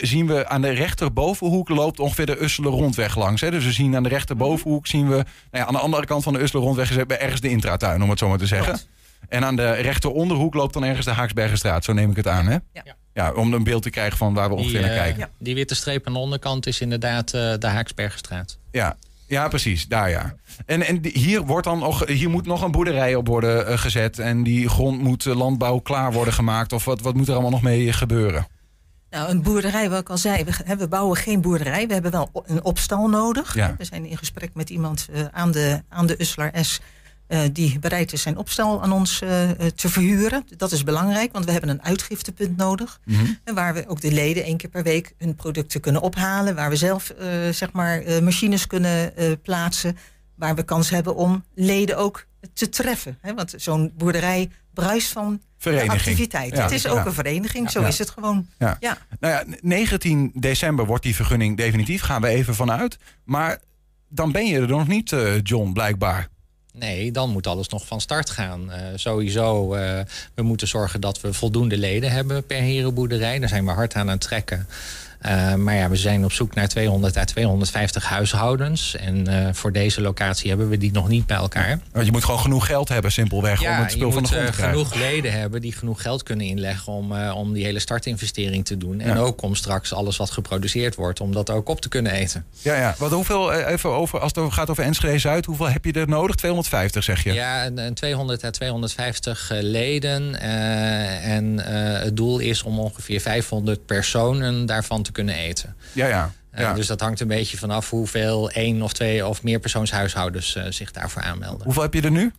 zien we aan de rechterbovenhoek loopt ongeveer de Usselen rondweg langs. Hè? Dus we zien aan de rechterbovenhoek zien we... Nou ja, aan de andere kant van de Usselen rondweg is ergens de intratuin, om het zo maar te zeggen. Klopt. En aan de rechteronderhoek loopt dan ergens de Haaksbergenstraat. Zo neem ik het aan, hè? Ja. Ja, om een beeld te krijgen van waar we ongeveer die, naar kijken. Uh, die witte streep aan de onderkant is inderdaad uh, de Haaksbergenstraat. Ja, ja, precies, daar ja. En, en hier, wordt dan nog, hier moet nog een boerderij op worden uh, gezet. En die grond moet landbouw klaar worden gemaakt. Of wat, wat moet er allemaal nog mee gebeuren? Nou, een boerderij, wat ik al zei, we, we bouwen geen boerderij. We hebben wel een opstal nodig. Ja. We zijn in gesprek met iemand uh, aan, de, aan de Uslar S... Uh, die bereid is zijn opstal aan ons uh, te verhuren. Dat is belangrijk, want we hebben een uitgiftepunt nodig. Mm -hmm. En waar we ook de leden één keer per week hun producten kunnen ophalen. Waar we zelf zeg maar, machines kunnen plaatsen. Waar we kans hebben om leden ook te treffen. Hè? Want zo'n boerderij bruist van Vereniging. activiteit. Ja. Het is ook Ja. een vereniging, zo Ja. is het gewoon. Ja. Ja. Nou ja, 19 december wordt die vergunning definitief. Gaan we even vanuit. Maar dan ben je er nog niet, eh, John, blijkbaar. Nee, dan moet alles nog van start gaan. Eh, sowieso, eh, we moeten zorgen dat we voldoende leden hebben per herenboerderij. Daar zijn we hard aan aan het trekken. Eh, maar ja, we zijn op zoek naar 200 à 250 huishoudens. En eh, voor deze locatie hebben we die nog niet bij elkaar. Want je moet gewoon genoeg geld hebben, simpelweg, om het spul van de grond eh, te krijgen. genoeg leden hebben die genoeg geld kunnen inleggen om, om die hele startinvestering te doen. En Ja. ook om straks alles wat geproduceerd wordt, om dat ook op te kunnen eten. Ja, ja. Wat, hoeveel, even over, als het gaat over Enschede Zuid, hoeveel heb je er nodig? 250, zeg je? Ja, een, een 200 à 250 eh, leden. en het doel is om ongeveer 500 personen daarvan te kunnen eten. Ja, ja. Eh, ja. dus dat hangt een beetje vanaf hoeveel één of twee of meer persoonshuishoudens eh, zich daarvoor aanmelden. Hoeveel heb je er nu?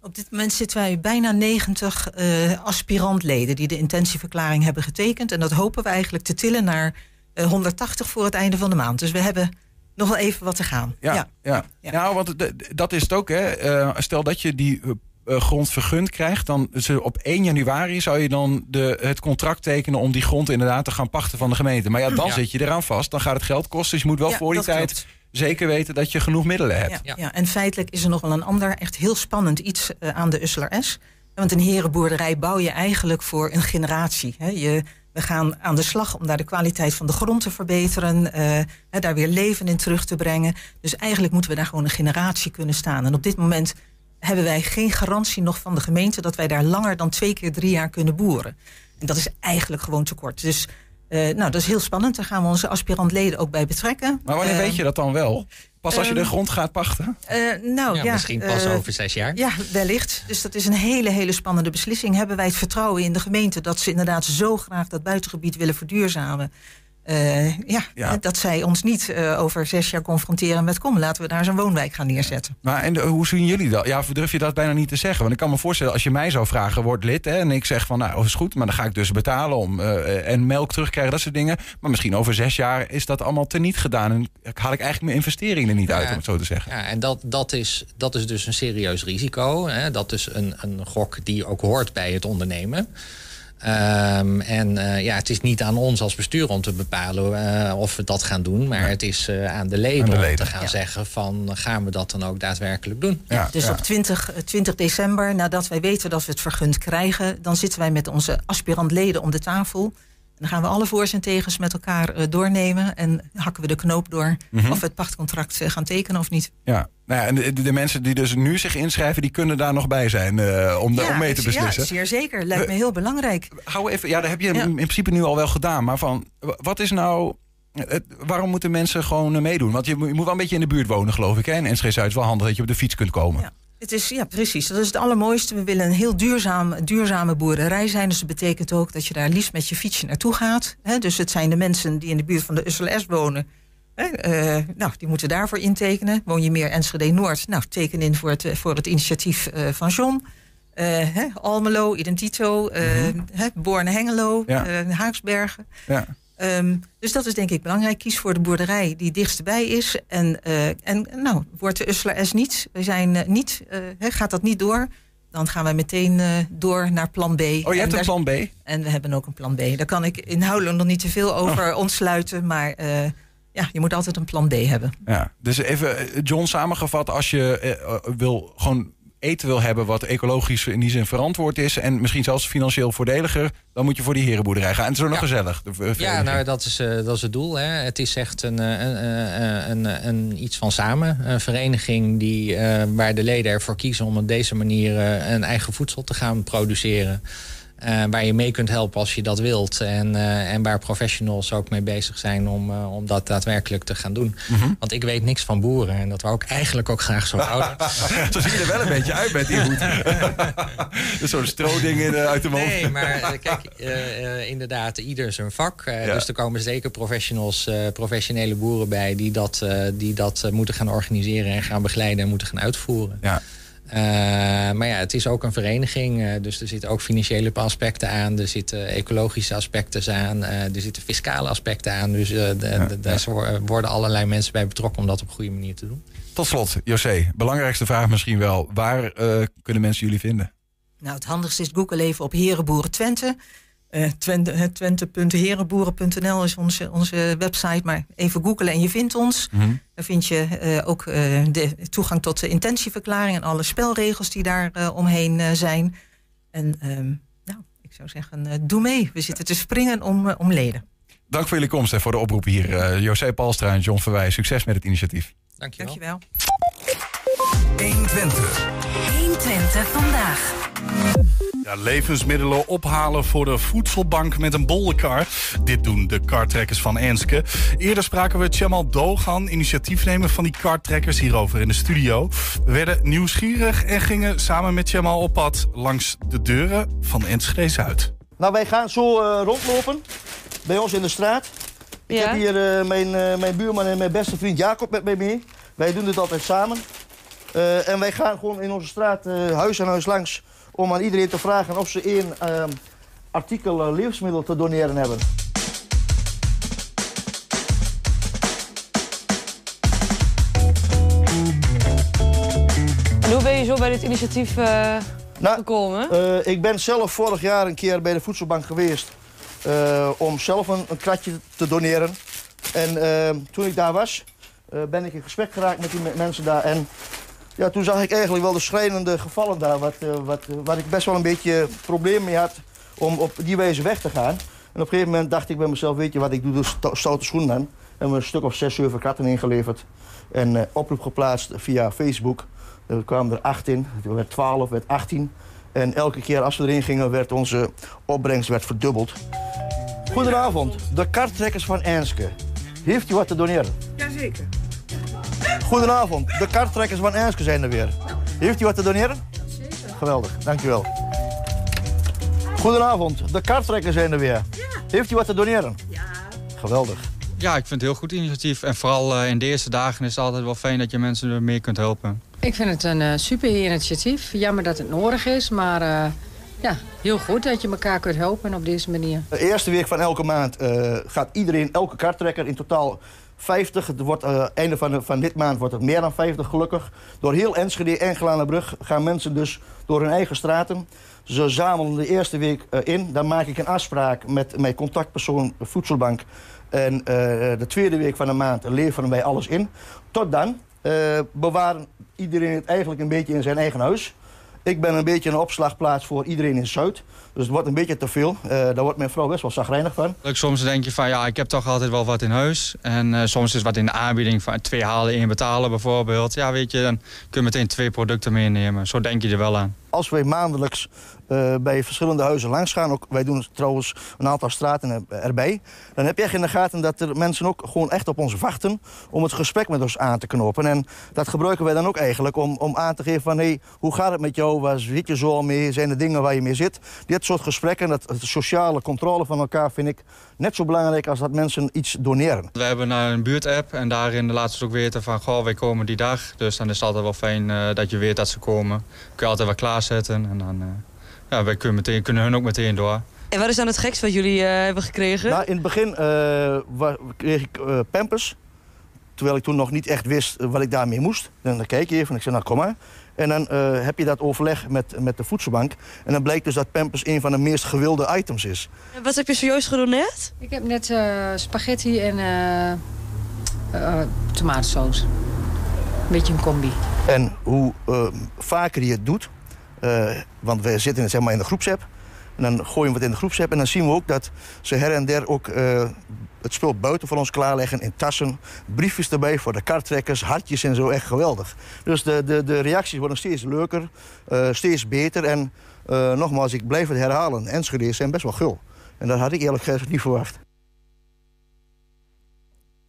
Op dit moment zitten wij bijna 90 eh aspirantleden die de intentieverklaring hebben getekend. En dat hopen we eigenlijk te tillen naar eh, 180 voor het einde van de maand. Dus we hebben nog wel even wat te gaan. Ja, ja. Nou, want dat is het ook. Hè. Eh, stel dat je die eh, grond vergund krijgt, dan ze op 1 januari zou je dan de, het contract tekenen om die grond inderdaad te gaan pachten van de gemeente. Maar ja, dan Ja. zit je eraan vast. Dan gaat het geld kosten. Dus je moet wel Ja, voor die tijd klopt. zeker weten dat je genoeg middelen hebt. Ja, ja. en feitelijk is er nog wel een ander echt heel spannend iets eh, aan de Usseler S. Want een herenboerderij bouw je eigenlijk voor een generatie. Hè. Je, we gaan aan de slag om daar de kwaliteit van de grond te verbeteren. eh, hè, daar weer leven in terug te brengen. Dus eigenlijk moeten we daar gewoon een generatie kunnen staan. En op dit moment hebben wij geen garantie nog van de gemeente... dat wij daar langer dan twee keer drie jaar kunnen boeren. En dat is eigenlijk gewoon te kort. Dus eh, nou, dat is heel spannend. Daar gaan we onze aspirantleden ook bij betrekken. Maar wanneer Eh, weet je dat dan wel? Pas als je de ehm, grond gaat pachten? eh, nou Ja, ja, misschien pas eh, over zes jaar. Ja, wellicht. Dus dat is een hele, hele spannende beslissing. Hebben wij het vertrouwen in de gemeente dat ze inderdaad zo graag dat buitengebied willen verduurzamen? Eh, ja, Ja. dat zij ons niet eh, over zes jaar confronteren met kom, laten we daar zo'n woonwijk gaan neerzetten. Maar en de- hoe zien jullie dat? Ja, durf je dat bijna niet te zeggen? Want ik kan me voorstellen, als je mij zou vragen, word lid. Hè, en ik zeg van, nou, is goed, maar dan ga ik dus betalen om eh, en melk terugkrijgen, dat soort dingen. Maar misschien over zes jaar is dat allemaal teniet gedaan. En haal ik eigenlijk mijn investeringen er niet uit, Ja. om het zo te zeggen. Ja, en dat, dat, is, dat is dus een serieus risico. Hè. Dat is een, een gok die ook hoort bij het ondernemen. Ehm, en eh, ja, het is niet aan ons als bestuur om te bepalen eh, of we dat gaan doen. Maar het is eh, aan de leden, Aan de om leden, te gaan ja. zeggen van gaan we dat dan ook daadwerkelijk doen. dus op 20, eh, 20 december, nadat wij weten dat we het vergund krijgen, dan zitten wij met onze aspirantleden om de tafel. Dan gaan we alle voor's en tegens met elkaar eh, doornemen en hakken we de knoop door Mhm. of we het pachtcontract eh, gaan tekenen of niet. Ja, nou ja, en de, de mensen die dus nu zich inschrijven, die kunnen daar nog bij zijn eh, om, om mee te beslissen. Ja, zeer zeker. Lijkt me heel belangrijk. Hou even, ja, dat heb je in in principe nu al wel gedaan. Maar van, wa- wat is nou. het- waarom moeten mensen gewoon meedoen? Want je, moet- je moet wel een beetje in de buurt wonen, geloof ik. Hè? En Enschede Zuid is wel handig dat je op de fiets kunt komen. Het is, ja, precies. Dat is het allermooiste. We willen een heel duurzaam, duurzame boerderij zijn. Dus dat betekent ook dat je daar liefst met je fietsje naartoe gaat. Hè? Dus het zijn de mensen die in de buurt van de USLS wonen. Hè? eh, nou, die moeten daarvoor intekenen. Woon je meer Enschede Noord? Nou, teken in voor het, voor het initiatief eh, van John. Eh, hè? Almelo, Identito, hè? Borne-Hengelo, Ja. Haaksbergen. Ja. Ehm, dus dat is denk ik belangrijk. Kies voor de boerderij die dichtstbij is. En, eh, en nou, wordt de Usseler S niet, we zijn eh, niet, eh, gaat dat niet door, dan gaan wij meteen door naar plan B. Oh, je hebt een plan B? En we hebben ook een plan B. Daar kan ik inhoudelijk nog niet te veel over ontsluiten, maar ja, je moet altijd een plan B hebben. Ja, dus even, John, samengevat, als je wil gewoon eten wil hebben wat ecologisch in die zin verantwoord is en misschien zelfs financieel voordeliger, dan moet je voor die herenboerderij gaan. En het is ook nog Ja. gezellig. de Ja, nou, dat is, eh, dat is het doel. Hè. Het is echt een, eh, een, eh, een, een, iets van samen. Een vereniging die, eh, waar de leden ervoor kiezen om op deze manier eh, een eigen voedsel te gaan produceren. Eh, waar je mee kunt helpen als je dat wilt. En, eh, en waar professionals ook mee bezig zijn om, eh, om dat daadwerkelijk te gaan doen. Mhm. Want ik weet niks van boeren. En dat wou ik eigenlijk ook graag zo houden. Zo zie je er wel een beetje uit met die hoed. Zo'n stroding in, eh, uit de mond. Nee, maar kijk, inderdaad, ieder zijn vak. Ja. Dus er komen zeker professionals, professionele boeren bij... die dat, die dat moeten gaan organiseren en gaan begeleiden en moeten gaan uitvoeren. Ja. Eh, maar ja, het is ook een vereniging, eh, dus er zitten ook financiële aspecten aan. Er zitten ecologische aspecten aan. eh, er zitten fiscale aspecten aan. Dus eh, de- daar worden allerlei mensen bij betrokken om dat op een goede manier te doen. Tot slot, José, belangrijkste vraag misschien wel. Waar eh, kunnen mensen jullie vinden? Nou, het handigste is Google even op Herenboeren Twente. Uh, Twente Twente.herenboeren.nl is onze, onze website. Maar even googlen en je vindt ons. Mhm. Dan vind je uh, ook uh, de toegang tot de intentieverklaring en alle spelregels die daar omheen zijn. En um, nou, ik zou zeggen, doe mee. We zitten te springen om, om leden. Dank voor jullie komst en voor de oproep hier. José Palstra en John Verwij, succes met het initiatief. Dankjewel. Dankjewel. 120. 120 vandaag. Ja, levensmiddelen ophalen voor de voedselbank met een bollenkar. Dit doen de kartrekkers van Enske. Eerder spraken we Chemal Dogan, initiatiefnemer van die kartrekkers, hierover in de studio. We werden nieuwsgierig en gingen samen met Chemal op pad langs de deuren van Enschede Zuid. Nou, wij gaan zo uh, rondlopen bij ons in de straat. Ik Ja. heb hier uh, mijn, uh, mijn buurman en mijn beste vriend Jacob met mij mee. Wij doen dit altijd samen. Uh, en wij gaan gewoon in onze straat huis aan huis langs om aan iedereen te vragen of ze één artikel levensmiddel te doneren hebben. En hoe ben je zo bij dit initiatief uh, gekomen? Ik ben zelf vorig jaar een keer bij de voedselbank geweest om zelf een, kratje te doneren. En toen ik daar was, ben ik in gesprek geraakt met die mensen daar. En ja, toen zag ik eigenlijk wel de schrijnende gevallen daar, wat, wat, waar ik best wel een beetje probleem mee had om op die wijze weg te gaan. En op een gegeven moment dacht ik bij mezelf, weet je wat, ik doe de sto stoute schoenen aan. En we een stuk of zes, zeven kratten ingeleverd. En oproep geplaatst via Facebook. Er kwamen er acht in, er werd 12, werd 18. En elke keer als we erin gingen, werd onze opbrengst werd verdubbeld. Goedenavond, de karttrekkers van Enske. Heeft u wat te doneren? Jazeker. Goedenavond, de karttrekkers van Enske zijn er weer. Heeft u wat te doneren? Zeker. Geweldig, dankjewel. Goedenavond, de karttrekkers zijn er weer. Heeft u wat te doneren? Ja. Geweldig. Ja, ik vind het een heel goed initiatief. En vooral uh, in de eerste dagen is het altijd wel fijn dat je mensen er meer kunt helpen. Ik vind het een uh, super initiatief. Jammer dat het nodig is, maar uh, ja, heel goed dat je elkaar kunt helpen op deze manier. De eerste week van elke maand gaat iedereen, elke karttrekker in totaal 50. Het wordt, einde van, van dit maand wordt het meer dan 50 gelukkig. Door heel Enschede en Gelanenbrug gaan mensen dus door hun eigen straten. Ze zamelen de eerste week in. Dan maak ik een afspraak met mijn contactpersoon Voedselbank. En de tweede week van de maand leveren wij alles in. Tot dan bewaren iedereen het eigenlijk een beetje in zijn eigen huis. Ik ben een beetje een opslagplaats voor iedereen in Zuid. Dus het wordt een beetje te veel. Uh, daar wordt mijn vrouw best wel zagrijnig van. Soms denk je van ja, ik heb toch altijd wel wat in huis. En uh, soms is wat in de aanbieding van twee halen, één betalen bijvoorbeeld. Ja, weet je, dan kun je meteen twee producten meenemen. Zo denk je er wel aan. Als wij maandelijks uh, bij verschillende huizen langs gaan, ook, wij doen trouwens een aantal straten erbij, dan heb je echt in de gaten dat er mensen ook gewoon echt op ons wachten om het gesprek met ons aan te knopen. En dat gebruiken wij dan ook eigenlijk om, om aan te geven van hé, hey, hoe gaat het met jou, waar zit je zo mee, zijn er dingen waar je mee zit. Dit soort gesprekken, dat de sociale controle van elkaar vind ik net zo belangrijk als dat mensen iets doneren. We hebben een buurtapp en daarin laten ze ook weten van goh, wij komen die dag. Dus dan is het altijd wel fijn uh, dat je weet dat ze komen. Kun je altijd wel klaarzetten en dan uh, ja, wij kunnen, meteen, kunnen hun ook meteen door. En wat is dan het gekst wat jullie uh, hebben gekregen? Nou, in het begin uh, kreeg ik uh, pampers. Terwijl ik toen nog niet echt wist wat ik daarmee moest. En dan kijk je even en ik zei, nou kom maar. En dan uh, heb je dat overleg met, met de voedselbank. En dan blijkt dus dat Pampers een van de meest gewilde items is. En wat heb je zojuist gedoneerd? Ik heb net uh, spaghetti en uh, tomatensaus. Een beetje een combi. En hoe vaker je het doet... want we zitten zeg maar, in de groepsapp... En dan gooien we het in de groepsapp en dan zien we ook dat ze her en der ook uh, het spul buiten voor ons klaarleggen in tassen. Briefjes erbij voor de karttrekkers, hartjes en zo, echt geweldig. Dus de, de, de reacties worden steeds leuker, uh, steeds beter. En nogmaals, ik blijf het herhalen, Enschede's zijn best wel gul. En dat had ik eerlijk gezegd niet verwacht.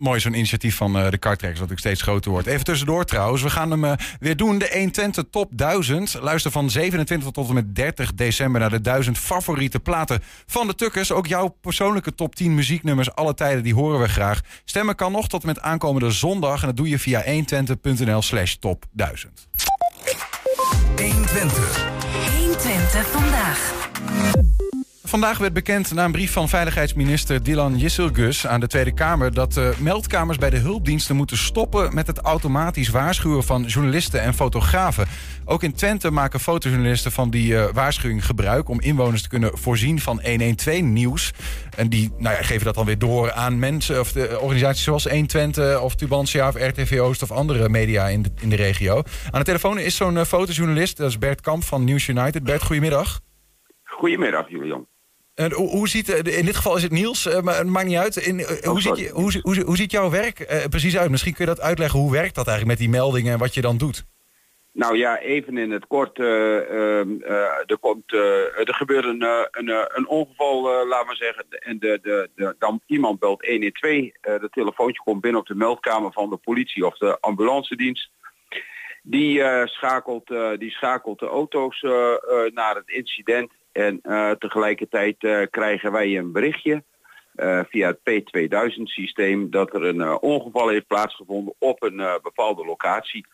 Mooi zo'n initiatief van uh, de karttrekkers dat ook steeds groter wordt. Even tussendoor trouwens, we gaan hem uh, weer doen. De 120 Top 1000. Luister van 27 tot en met 30 december naar de 1000 favoriete platen van de Tukkers. Ook jouw persoonlijke top 10 muzieknummers alle tijden, die horen we graag. Stemmen kan nog tot en met aankomende zondag. En dat doe je via 120.nl slash top 1000. 120. 120 vandaag. Vandaag werd bekend na een brief van veiligheidsminister Dylan Jisselgus aan de Tweede Kamer dat de meldkamers bij de hulpdiensten moeten stoppen met het automatisch waarschuwen van journalisten en fotografen. Ook in Twente maken fotojournalisten van die eh, waarschuwing gebruik om inwoners te kunnen voorzien van 112 nieuws. En die nou ja, geven dat dan weer door aan mensen of de organisaties zoals 120 of Tubantia of RTV Oost of andere media in de, in de regio. Aan de telefoon is zo'n eh, fotojournalist, dat is Bert Kamp van News United. Bert, goedemiddag. Goedemiddag, Julian. En hoe, hoe ziet, eh, in dit geval is het Niels, eh, maar het maakt niet uit. In, eh, hoe, ziet, je- hoe, hoe, hoe ziet jouw werk precies uit? Misschien kun je dat uitleggen. Hoe werkt dat eigenlijk met die meldingen en wat je dan doet? Nou ja, even in het kort. eh, ehm, eh, er, komt, er gebeurt een, een, een ongeval, laat maar zeggen. En de, de, de, dan iemand belt 112. eh de telefoontje komt binnen op de meldkamer van de politie of de ambulance dienst. Die, schakelt, die schakelt de auto's naar het incident. En eh, tegelijkertijd eh, krijgen wij een berichtje eh, via het P2000 systeem dat er een ongeval heeft plaatsgevonden op een bepaalde locatie.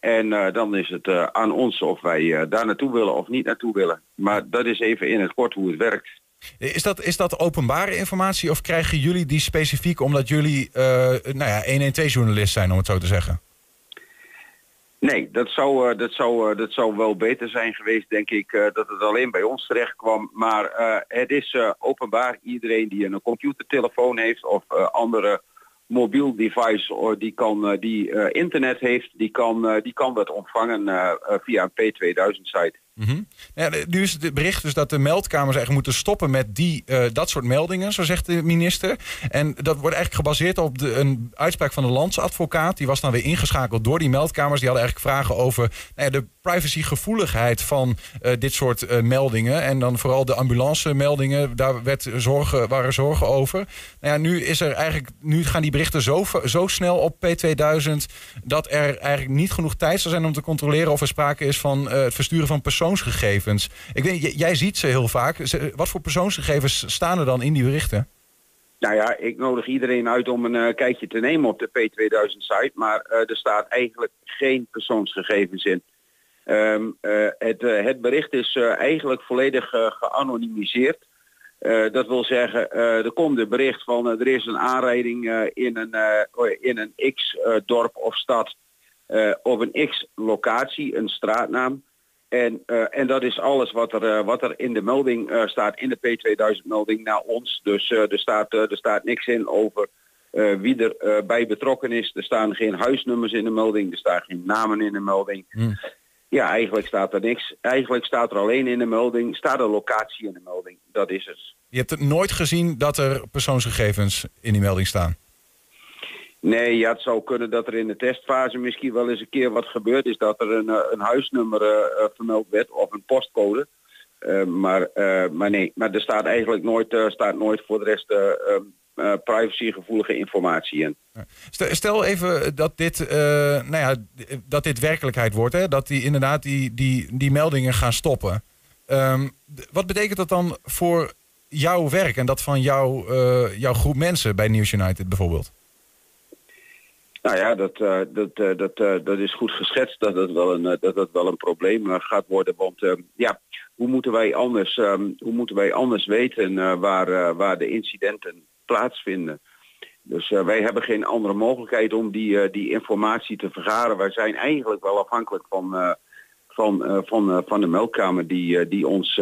En dan is het aan ons of wij daar naartoe willen of niet naartoe willen. Maar dat is even in het kort hoe het werkt. Is dat, is dat openbare informatie of krijgen jullie die specifiek omdat jullie nou ja, 112-journalist zijn, om het zo te zeggen? Nee, dat zou, eh, dat, zou, eh, dat zou wel beter zijn geweest, denk ik, eh, dat het alleen bij ons terecht kwam. Maar het is openbaar. Iedereen die een computertelefoon heeft of eh, andere mobiel device or die, kan, die internet heeft, die kan, die kan dat ontvangen via een P2000-site. De- nu is het bericht dus dat de meldkamers eigenlijk moeten stoppen met die, eh, dat soort meldingen, zo zegt de minister. En dat wordt eigenlijk gebaseerd op de, een uitspraak van de landsadvocaat. Die was dan weer ingeschakeld door die meldkamers. Die hadden eigenlijk vragen over nou ja, de privacygevoeligheid van eh, dit soort eh, meldingen. En dan vooral de ambulance meldingen, daar werd zorgen, waren zorgen over. Nou ja, nu, is er eigenlijk, nu gaan die berichten zo, zo snel op P2000 dat er eigenlijk niet genoeg tijd zal zijn om te controleren of er sprake is van het versturen van persoonsgegevens. Ik weet, jij ziet ze heel vaak. Wat voor persoonsgegevens staan er dan in die berichten? Nou ja, ik nodig iedereen uit om een eh, kijkje te nemen op de P2000-site, maar eh, er staat eigenlijk geen persoonsgegevens in. Ehm, eh, het, het bericht is eigenlijk volledig geanonimiseerd. Dat wil zeggen, er komt een bericht van er is een aanrijding in een, in een X-dorp of stad op een X-locatie, een straatnaam. En, eh, en dat is alles wat er, eh, wat er in de melding eh, staat, in de P2000-melding naar ons. Dus er, staat, er staat niks in over wie er bij betrokken is. Er staan geen huisnummers in de melding, er staan geen namen in de melding. Ja, eigenlijk staat er niks. Eigenlijk staat er alleen in de melding, staat een locatie in de melding. Dat is het. Je hebt het nooit gezien dat er persoonsgegevens in die melding staan. Nee, ja, het zou kunnen dat er in de testfase misschien wel eens een keer wat gebeurd is. Dat er een, eh, een huisnummer eh, eh, vermeld werd of een postcode. Maar, maar nee, maar er staat eigenlijk nooit, staat nooit voor de rest eh, ehm, eh, privacygevoelige informatie in. Stel, even dat dit, nou ja, dat dit werkelijkheid wordt. Hè? Dat die inderdaad die, die, die meldingen gaan stoppen. Ehm, wat betekent dat dan voor jouw werk en dat van jouw, eh, jouw groep mensen bij News United bijvoorbeeld? Nou ja, dat, eh, dat, eh, dat, eh, dat is goed geschetst dat dat wel een, dat dat wel een probleem gaat worden. Want eh, ja, hoe moeten wij anders, ehm, hoe moeten wij anders weten waar, waar de incidenten plaatsvinden? Dus wij hebben geen andere mogelijkheid om die, die informatie te vergaren. Wij zijn eigenlijk wel afhankelijk van, van, van, van de meldkamer die, die ons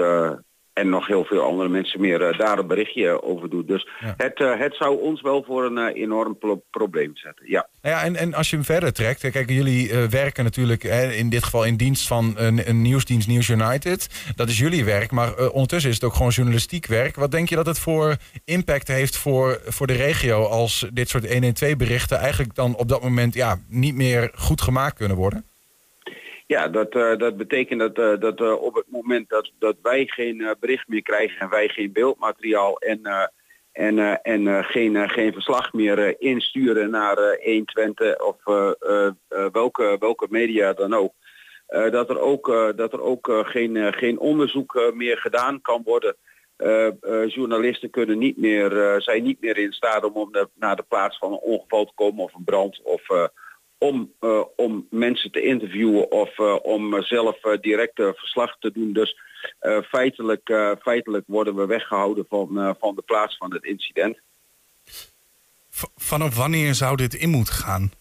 en nog heel veel andere mensen meer eh, daar een berichtje over doet. Dus het, eh, het zou ons wel voor een eh, enorm pro- probleem zetten. Ja. Nou ja, en, en als je hem verder trekt, kijk, jullie werken natuurlijk hè, in dit geval in dienst van een, een nieuwsdienst News United. Dat is jullie werk, maar ondertussen is het ook gewoon journalistiek werk. Wat denk je dat het voor impact heeft voor, voor de regio als dit soort 112 berichten eigenlijk dan op dat moment ja, niet meer goed gemaakt kunnen worden? Ja, dat, eh, dat betekent dat, eh, dat eh, op het moment dat, dat wij geen bericht meer krijgen en wij geen beeldmateriaal en, en, en geen, geen verslag meer insturen naar eh 120 of welke, welke media dan ook. dat er ook, dat er ook geen, geen onderzoek meer gedaan kan worden. Journalisten kunnen niet meer, zijn niet meer in staat om, om naar de plaats van een ongeval te komen of een brand of, om, eh, om mensen te interviewen of eh, om eh, zelf direct verslag te doen. Dus eh, feitelijk, eh, feitelijk worden we weggehouden van, eh, van de plaats van het incident. Vanaf wanneer zou dit in moeten gaan?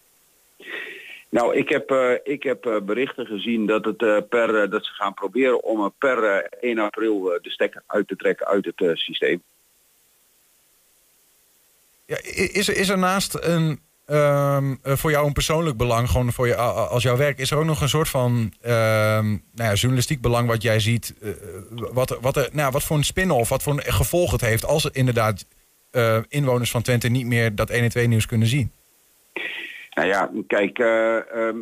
Nou, ik heb, eh, ik heb eh, berichten gezien dat, het, eh, per, dat ze gaan proberen om er per eh, 1 april eh, de stekker uit te trekken uit het systeem. Ja, is, er- is er naast een, ehm, eh, voor jou een persoonlijk belang, gewoon voor je, als jouw werk, is er ook nog een soort van ehm, nou ja, journalistiek belang wat jij ziet, eh, wat, wat, er, nou, wat voor een spin-off, wat voor een gevolg het heeft als er inderdaad eh, inwoners van Twente niet meer dat 1 en 2 nieuws kunnen zien? Nou ja, kijk, eh, ehm,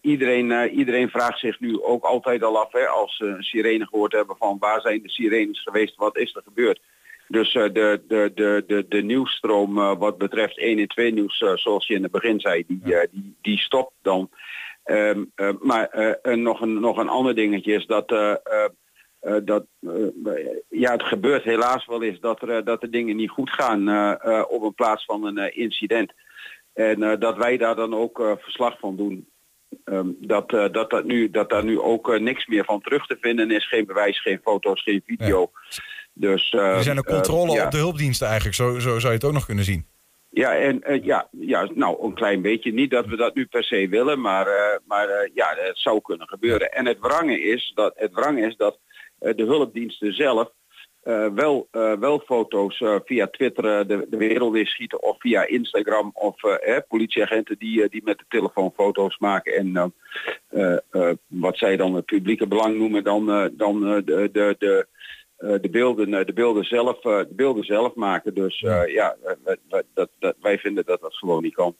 iedereen, iedereen vraagt zich nu ook altijd al af, hè, als ze sirene gehoord hebben van waar zijn de sirenes geweest, wat is er gebeurd. Dus eh, de, de, de, de, de nieuwsstroom eh, wat betreft 1 en 2 nieuws, eh, zoals je in het begin zei, die, eh, die, die stopt dan. Ehm, eh, maar eh, en nog, een, nog een ander dingetje is dat, eh, eh, eh, dat eh, ja, het gebeurt helaas wel eens dat er, eh, dat de dingen niet goed gaan eh, eh, op een plaats van een eh, incident. En eh, dat wij daar dan ook eh, verslag van doen. Ehm, dat, eh, dat, dat, nu, dat daar nu ook eh, niks meer van terug te vinden is. Geen bewijs, geen foto's, geen video. Dus, eh, Er zijn ook eh, controle ja. op de hulpdiensten eigenlijk, zo, zo zou je het ook nog kunnen zien. Ja, en eh, ja, ja, nou een klein beetje. Niet dat we dat nu per se willen, maar, maar ja, het zou kunnen gebeuren. En het wrange is dat, het wrange is dat de hulpdiensten zelf wel, wel foto's via Twitter de, de wereld in schieten of via Instagram of eh, politieagenten die, die met de telefoon foto's maken en wat zij dan het publieke belang noemen, dan, dan de, de, de, de, beelden, eh, de, beelden zelf, eh, de beelden zelf maken. Dus eh, ja, eh, wij- wij- dat, dat, wij vinden dat dat gewoon niet kan.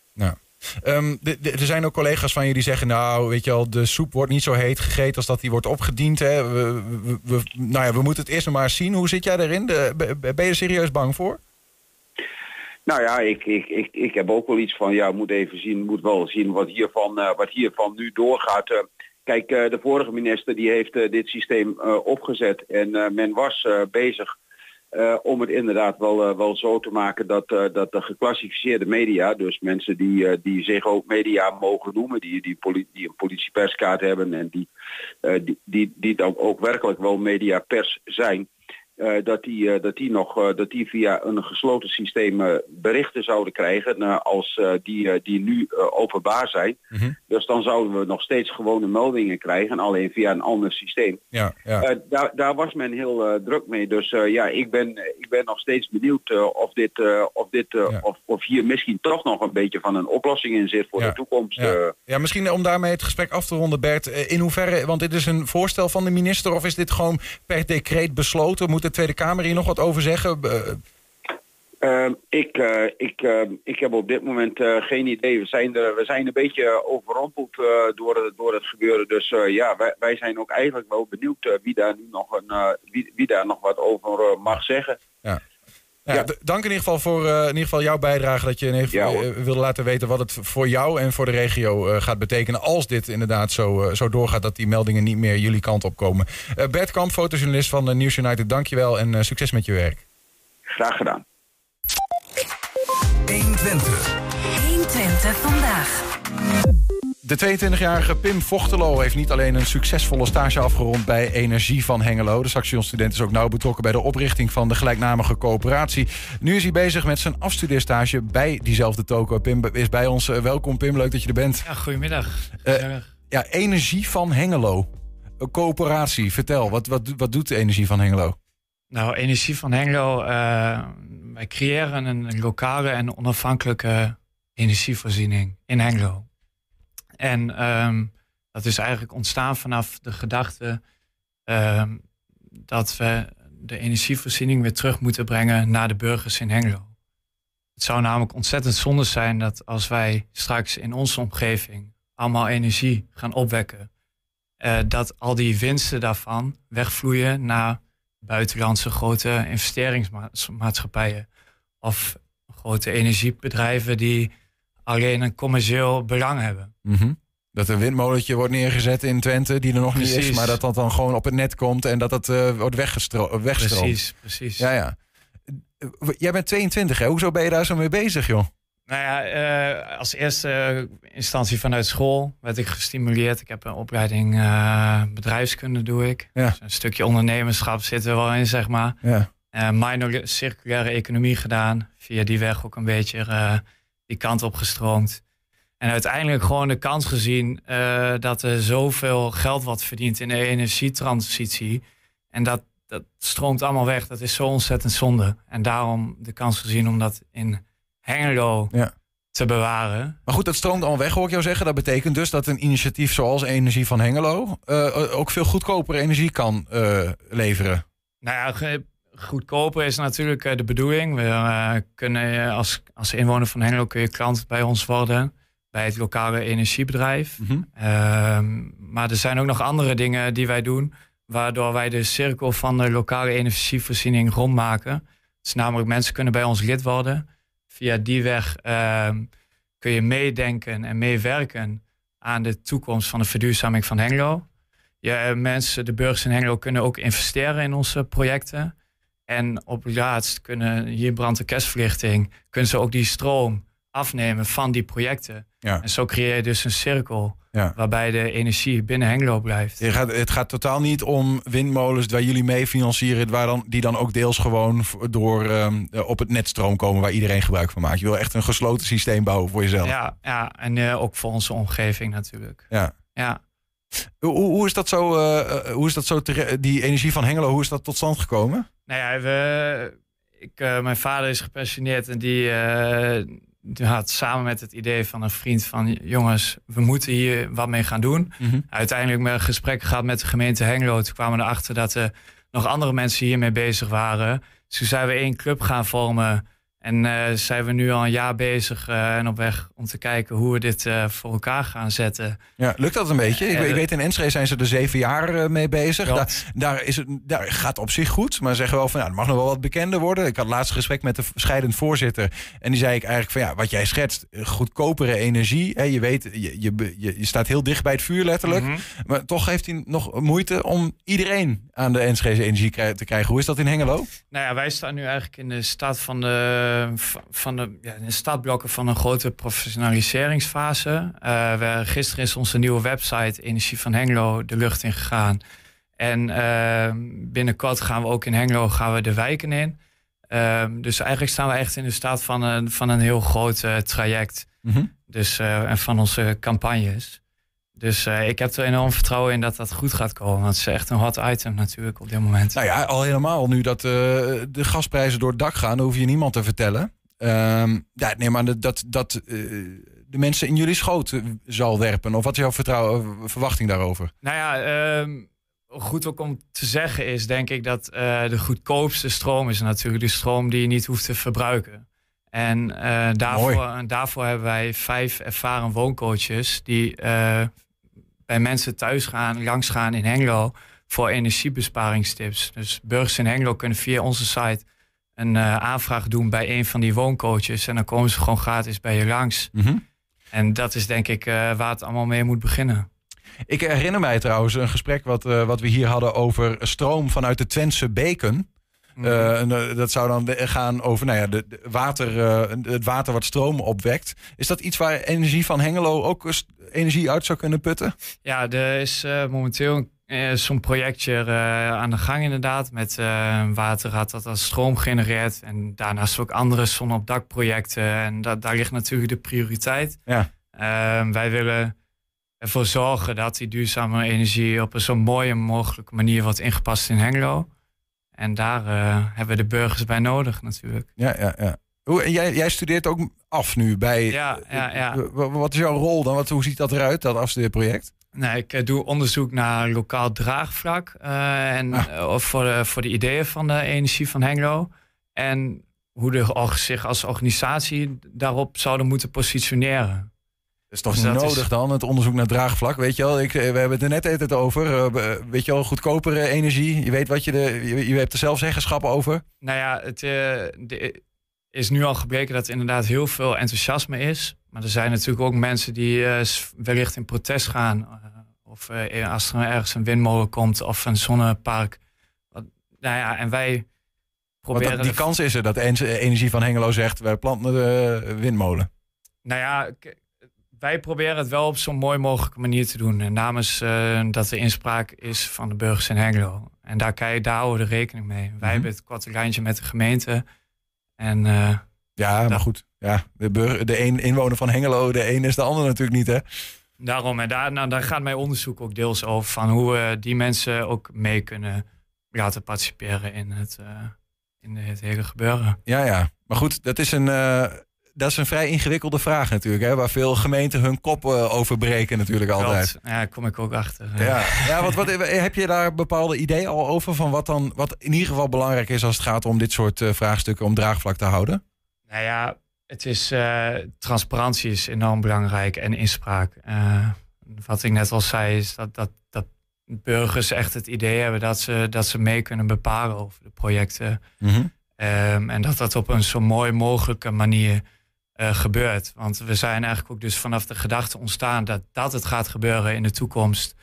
Ehm, de- de- er zijn ook collega's van je die zeggen, nou, weet je wel, de soep wordt niet zo heet gegeten als dat die wordt opgediend. Hè. We, we, we- nou ja, we moeten het eerst nog maar eens zien. Hoe zit jij daarin? De- be- ben je er serieus bang voor? Nou ja, ik, ik, ik, ik heb ook wel iets van, ja, moet even zien, moet wel zien wat hiervan, eh, wat hiervan nu doorgaat. Eh, kijk, eh, de vorige minister die heeft eh, dit systeem eh, opgezet en men was bezig om het inderdaad wel, wel zo te maken dat, dat de geclassificeerde media, dus mensen die, die zich ook media mogen noemen, die, die, poli- die een politieperskaart hebben en die, die, die, die dan ook werkelijk wel mediapers zijn, eh, dat, die, eh, dat, die nog, eh, dat die via een gesloten systeem berichten zouden krijgen als die, die nu openbaar zijn. Dus dan zouden we nog steeds gewone meldingen krijgen, alleen via een ander systeem. Ja, ja. Daar, daar was men heel druk mee. Dus ja, ik ben, ik ben nog steeds benieuwd of, dit, of, dit, of, of hier misschien toch nog een beetje van een oplossing in zit voor de toekomst. Ja. misschien om daarmee het gesprek af te ronden, Bert. In hoeverre, want dit is een voorstel van de minister... of is dit gewoon per decreet besloten? Moet de Tweede Kamer hier nog wat over zeggen? Eh, Ehm, ik, eh, ik, ehm, ik heb op dit moment eh, geen idee. We zijn, er, we zijn een beetje overrompeld door, het- door het gebeuren. Dus ja, wij, wij zijn ook eigenlijk wel benieuwd wie daar nu nog, een, wie, wie daar nog wat over mag zeggen. Ja. Ja, Dank in ieder geval voor eh, in ieder geval jouw bijdrage. Dat je in ieder geval eh, wilde laten weten wat het voor jou en voor de regio eh, gaat betekenen. Als dit inderdaad zo, zo doorgaat dat die meldingen niet meer jullie kant op komen. Eh, Bert Kamp, fotojournalist van News United. Dankjewel en succes met je werk. Graag gedaan. 120. 120 vandaag. De 22-jarige Pim Vochtelo heeft niet alleen een succesvolle stage afgerond bij Energie van Hengelo. De Saxion-student is ook nauw betrokken bij de oprichting van de gelijknamige coöperatie. Nu is hij bezig met zijn afstudeerstage bij diezelfde toko. Pim is bij ons. Eh, welkom Pim, leuk dat je er bent. Ja, goedemiddag. Eh, ja, Energie van Hengelo. Een coöperatie. Vertel, wat, wat, wat doet de Energie van Hengelo? Nou, Energie van Hengelo, eh, wij creëren een lokale en onafhankelijke energievoorziening in Hengelo. En ehm, dat is eigenlijk ontstaan vanaf de gedachte ehm, dat we de energievoorziening weer terug moeten brengen naar de burgers in Hengelo. Het zou namelijk ontzettend zonde zijn dat als wij straks in onze omgeving allemaal energie gaan opwekken, eh, dat al die winsten daarvan wegvloeien naar buitenlandse grote investeringsmaatschappijen of grote energiebedrijven die alleen een commercieel belang hebben. Mhm. Dat een windmolentje wordt neergezet in Twente, die er nog niet is, maar dat dat dan gewoon op het net komt en dat dat eh, wordt weggestro- weggestroomt. Precies, precies. Ja, ja. Eh, Jij bent 22, hè? Hoezo ben je daar zo mee bezig, joh? Nou ja, eh, als eerste instantie vanuit school werd ik gestimuleerd. Ik heb een opleiding uh, bedrijfskunde doe ik. Ja. Dus een stukje ondernemerschap zit er wel in, zeg maar. Ja. Uh, minor circulaire economie gedaan. Via die weg ook een beetje die kant op gestroomd. En uiteindelijk gewoon de kans gezien dat er zoveel geld wordt verdiend in de energietransitie. En dat, dat stroomt allemaal weg. Dat is zo ontzettend zonde. En daarom de kans gezien om dat in Hengelo ja. te bewaren. Maar goed, dat stroomt al weg, hoor ik jou zeggen. Dat betekent dus dat een initiatief zoals Energie van Hengelo... Uh, ook veel goedkopere energie kan uh, leveren. Nou ja, goedkoper is natuurlijk uh, de bedoeling. We kunnen als, als inwoner van Hengelo kun je klant bij ons worden... bij het lokale energiebedrijf. Mm -hmm. maar er zijn ook nog andere dingen die wij doen... waardoor wij de cirkel van de lokale energievoorziening rondmaken. Dus namelijk mensen kunnen bij ons lid worden via die weg uh, kun je meedenken en meewerken aan de toekomst van de verduurzaming van Hengelo. Ja, mensen, de burgers in Hengelo kunnen ook investeren in onze projecten. En op laatst kunnen hier brand- en kerstverlichting, kunnen ze ook die stroom afnemen van die projecten. Ja. En zo creëer je dus een cirkel Ja. waarbij de energie binnen Hengelo blijft. Het gaat, het gaat totaal niet om windmolens waar jullie mee financieren, waar dan, die dan ook deels gewoon door ehm, op het netstroom komen waar iedereen gebruik van maakt. Je wil echt een gesloten systeem bouwen voor jezelf. Ja, ja en eh, ook voor onze omgeving natuurlijk. Ja. Ja. Hoe, hoe is dat zo, eh, eh, hoe is dat zo tere- die energie van Hengelo, hoe is dat tot stand gekomen? Nou ja, we, ik, eh, mijn vader is gepensioneerd en die, eh, die had samen met het idee van een vriend van jongens, we moeten hier wat mee gaan doen. Mhm. Uiteindelijk met een gesprek gehad met de gemeente Hengelo. Toen kwamen we erachter dat er nog andere mensen hiermee bezig waren. Dus toen zijn we één club gaan vormen. En eh, zijn we nu al een jaar bezig eh, en op weg om te kijken hoe we dit eh, voor elkaar gaan zetten. Ja, lukt dat een beetje? Ik, ik weet in Enschede zijn ze er zeven jaar mee bezig. Daar, daar, is het, daar gaat op zich goed. Maar ze zeggen wel van ja, het mag nog wel wat bekender worden. Ik had laatst een gesprek met de scheidend voorzitter. En die zei ik eigenlijk van ja, wat jij schetst, goedkopere energie. Hè, je weet, je, je, je, staat heel dicht bij het vuur letterlijk. Mhm. Maar toch heeft hij nog moeite om iedereen aan de Enschede energie te krijgen. Hoe is dat in Hengelo? Nou ja, wij staan nu eigenlijk in de stad van de, van de, ja, in de startblokken van een grote professionaliseringsfase. We, gisteren is onze nieuwe website Energie van Hengelo de lucht in gegaan. En eh, binnenkort gaan we ook in Hengelo gaan we de wijken in. Ehm, dus eigenlijk staan we echt in de staat van een, van een heel groot eh, traject. Mhm. Dus, eh, en van onze campagnes. Dus eh, ik heb er enorm vertrouwen in dat dat goed gaat komen. Want het is echt een hot item natuurlijk op dit moment. Nou ja, al helemaal nu dat eh, de gasprijzen door het dak gaan, dan hoef je niemand te vertellen. Ehm, ja, nee, maar dat, dat, eh, de mensen in jullie schoot zal werpen. Of wat is jouw vertrouwen, verwachting daarover? Nou ja, ehm, goed ook om te zeggen is denk ik dat de goedkoopste stroom is natuurlijk de stroom die je niet hoeft te verbruiken. En daarvoor, en daarvoor hebben wij vijf ervaren wooncoaches die bij mensen thuis gaan, langs gaan in Hengelo voor energiebesparingstips. Dus burgers in Hengelo kunnen via onze site een eh, aanvraag doen bij een van die wooncoaches en dan komen ze gewoon gratis bij je langs. Mhm. En dat is denk ik eh, waar het allemaal mee moet beginnen. Ik herinner mij trouwens een gesprek wat, eh, wat we hier hadden over stroom vanuit de Twentse beken. Eh, en, eh, dat zou dan gaan over nou ja, de, de water, eh, het water wat stroom opwekt. Is dat iets waar energie van Hengelo ook eh, energie uit zou kunnen putten? Ja, er is eh, momenteel eh, zo'n projectje eh, aan de gang inderdaad. Met eh, een waterrad dat als stroom genereert. En daarnaast ook andere zon op dak projecten. En dat, daar ligt natuurlijk de prioriteit. Ja. Eh, wij willen ervoor zorgen dat die duurzame energie op een zo mooie mogelijke manier wordt ingepast in Hengelo. En daar eh, hebben we de burgers bij nodig natuurlijk. Ja, ja, ja. Hoe, en jij, jij studeert ook af nu bij. Ja, ja, ja. eh, wa- Wat is jouw rol dan? Wat, hoe ziet dat eruit, dat afstudeerproject? Nee, ik eh, doe onderzoek naar lokaal draagvlak. eh, en eh, voor, de, voor de ideeën van de energie van Hengelo. En hoe de zich als organisatie daarop zouden moeten positioneren. Is toch dat nodig is- dan, het onderzoek naar draagvlak? Weet je wel, ik, eh, we hebben het er net het over. eh, be- weet je wel, goedkopere energie. Je weet wat je, de, je, je hebt er zelf zeggenschap over. Nou ja, het eh, de- is nu al gebleken dat er inderdaad heel veel enthousiasme is. Maar er zijn natuurlijk ook mensen die eh, s- wellicht in protest gaan. eh, of eh, als er ergens een windmolen komt of een zonnepark. Wat- nou ja, en wij proberen... dat- die kans is er dat en- energie van Hengelo zegt, wij planten de windmolen. Nou ja, wij proberen het wel op zo'n mooi mogelijke manier te doen. En namens eh, dat de inspraak is van de burgers in Hengelo. En daar, kijk, daar houden we rekening mee. Wij hebben het korte lijntje met de gemeente. En eh, Ja, maar goed. Ja, de, burger, de een inwoner van Hengelo, de een is de ander natuurlijk niet, hè? daarom, en daar, nou, daar gaat mijn onderzoek ook deels over. Van hoe we die mensen ook mee kunnen laten participeren in het, eh, in het hele gebeuren. Ja, ja. Maar goed, dat is een, dat is een vrij ingewikkelde vraag natuurlijk, hè? Waar veel gemeenten hun kop eh, over breken natuurlijk altijd. Ja, daar kom ik ook achter. Ja, ja wat, wat, heb je daar bepaalde ideeën al over van wat dan wat in ieder geval belangrijk is als het gaat om dit soort eh, vraagstukken om draagvlak te houden? Nou ja, het is, eh, transparantie is enorm belangrijk en inspraak. Eh, wat ik net al zei, is dat, dat, dat burgers echt het idee hebben dat ze, dat ze mee kunnen bepalen over de projecten. Mhm. Ehm, en dat dat op een zo mooi mogelijke manier eh, gebeurt. Want we zijn eigenlijk ook dus vanaf de gedachte ontstaan dat, dat het gaat gebeuren in de toekomst.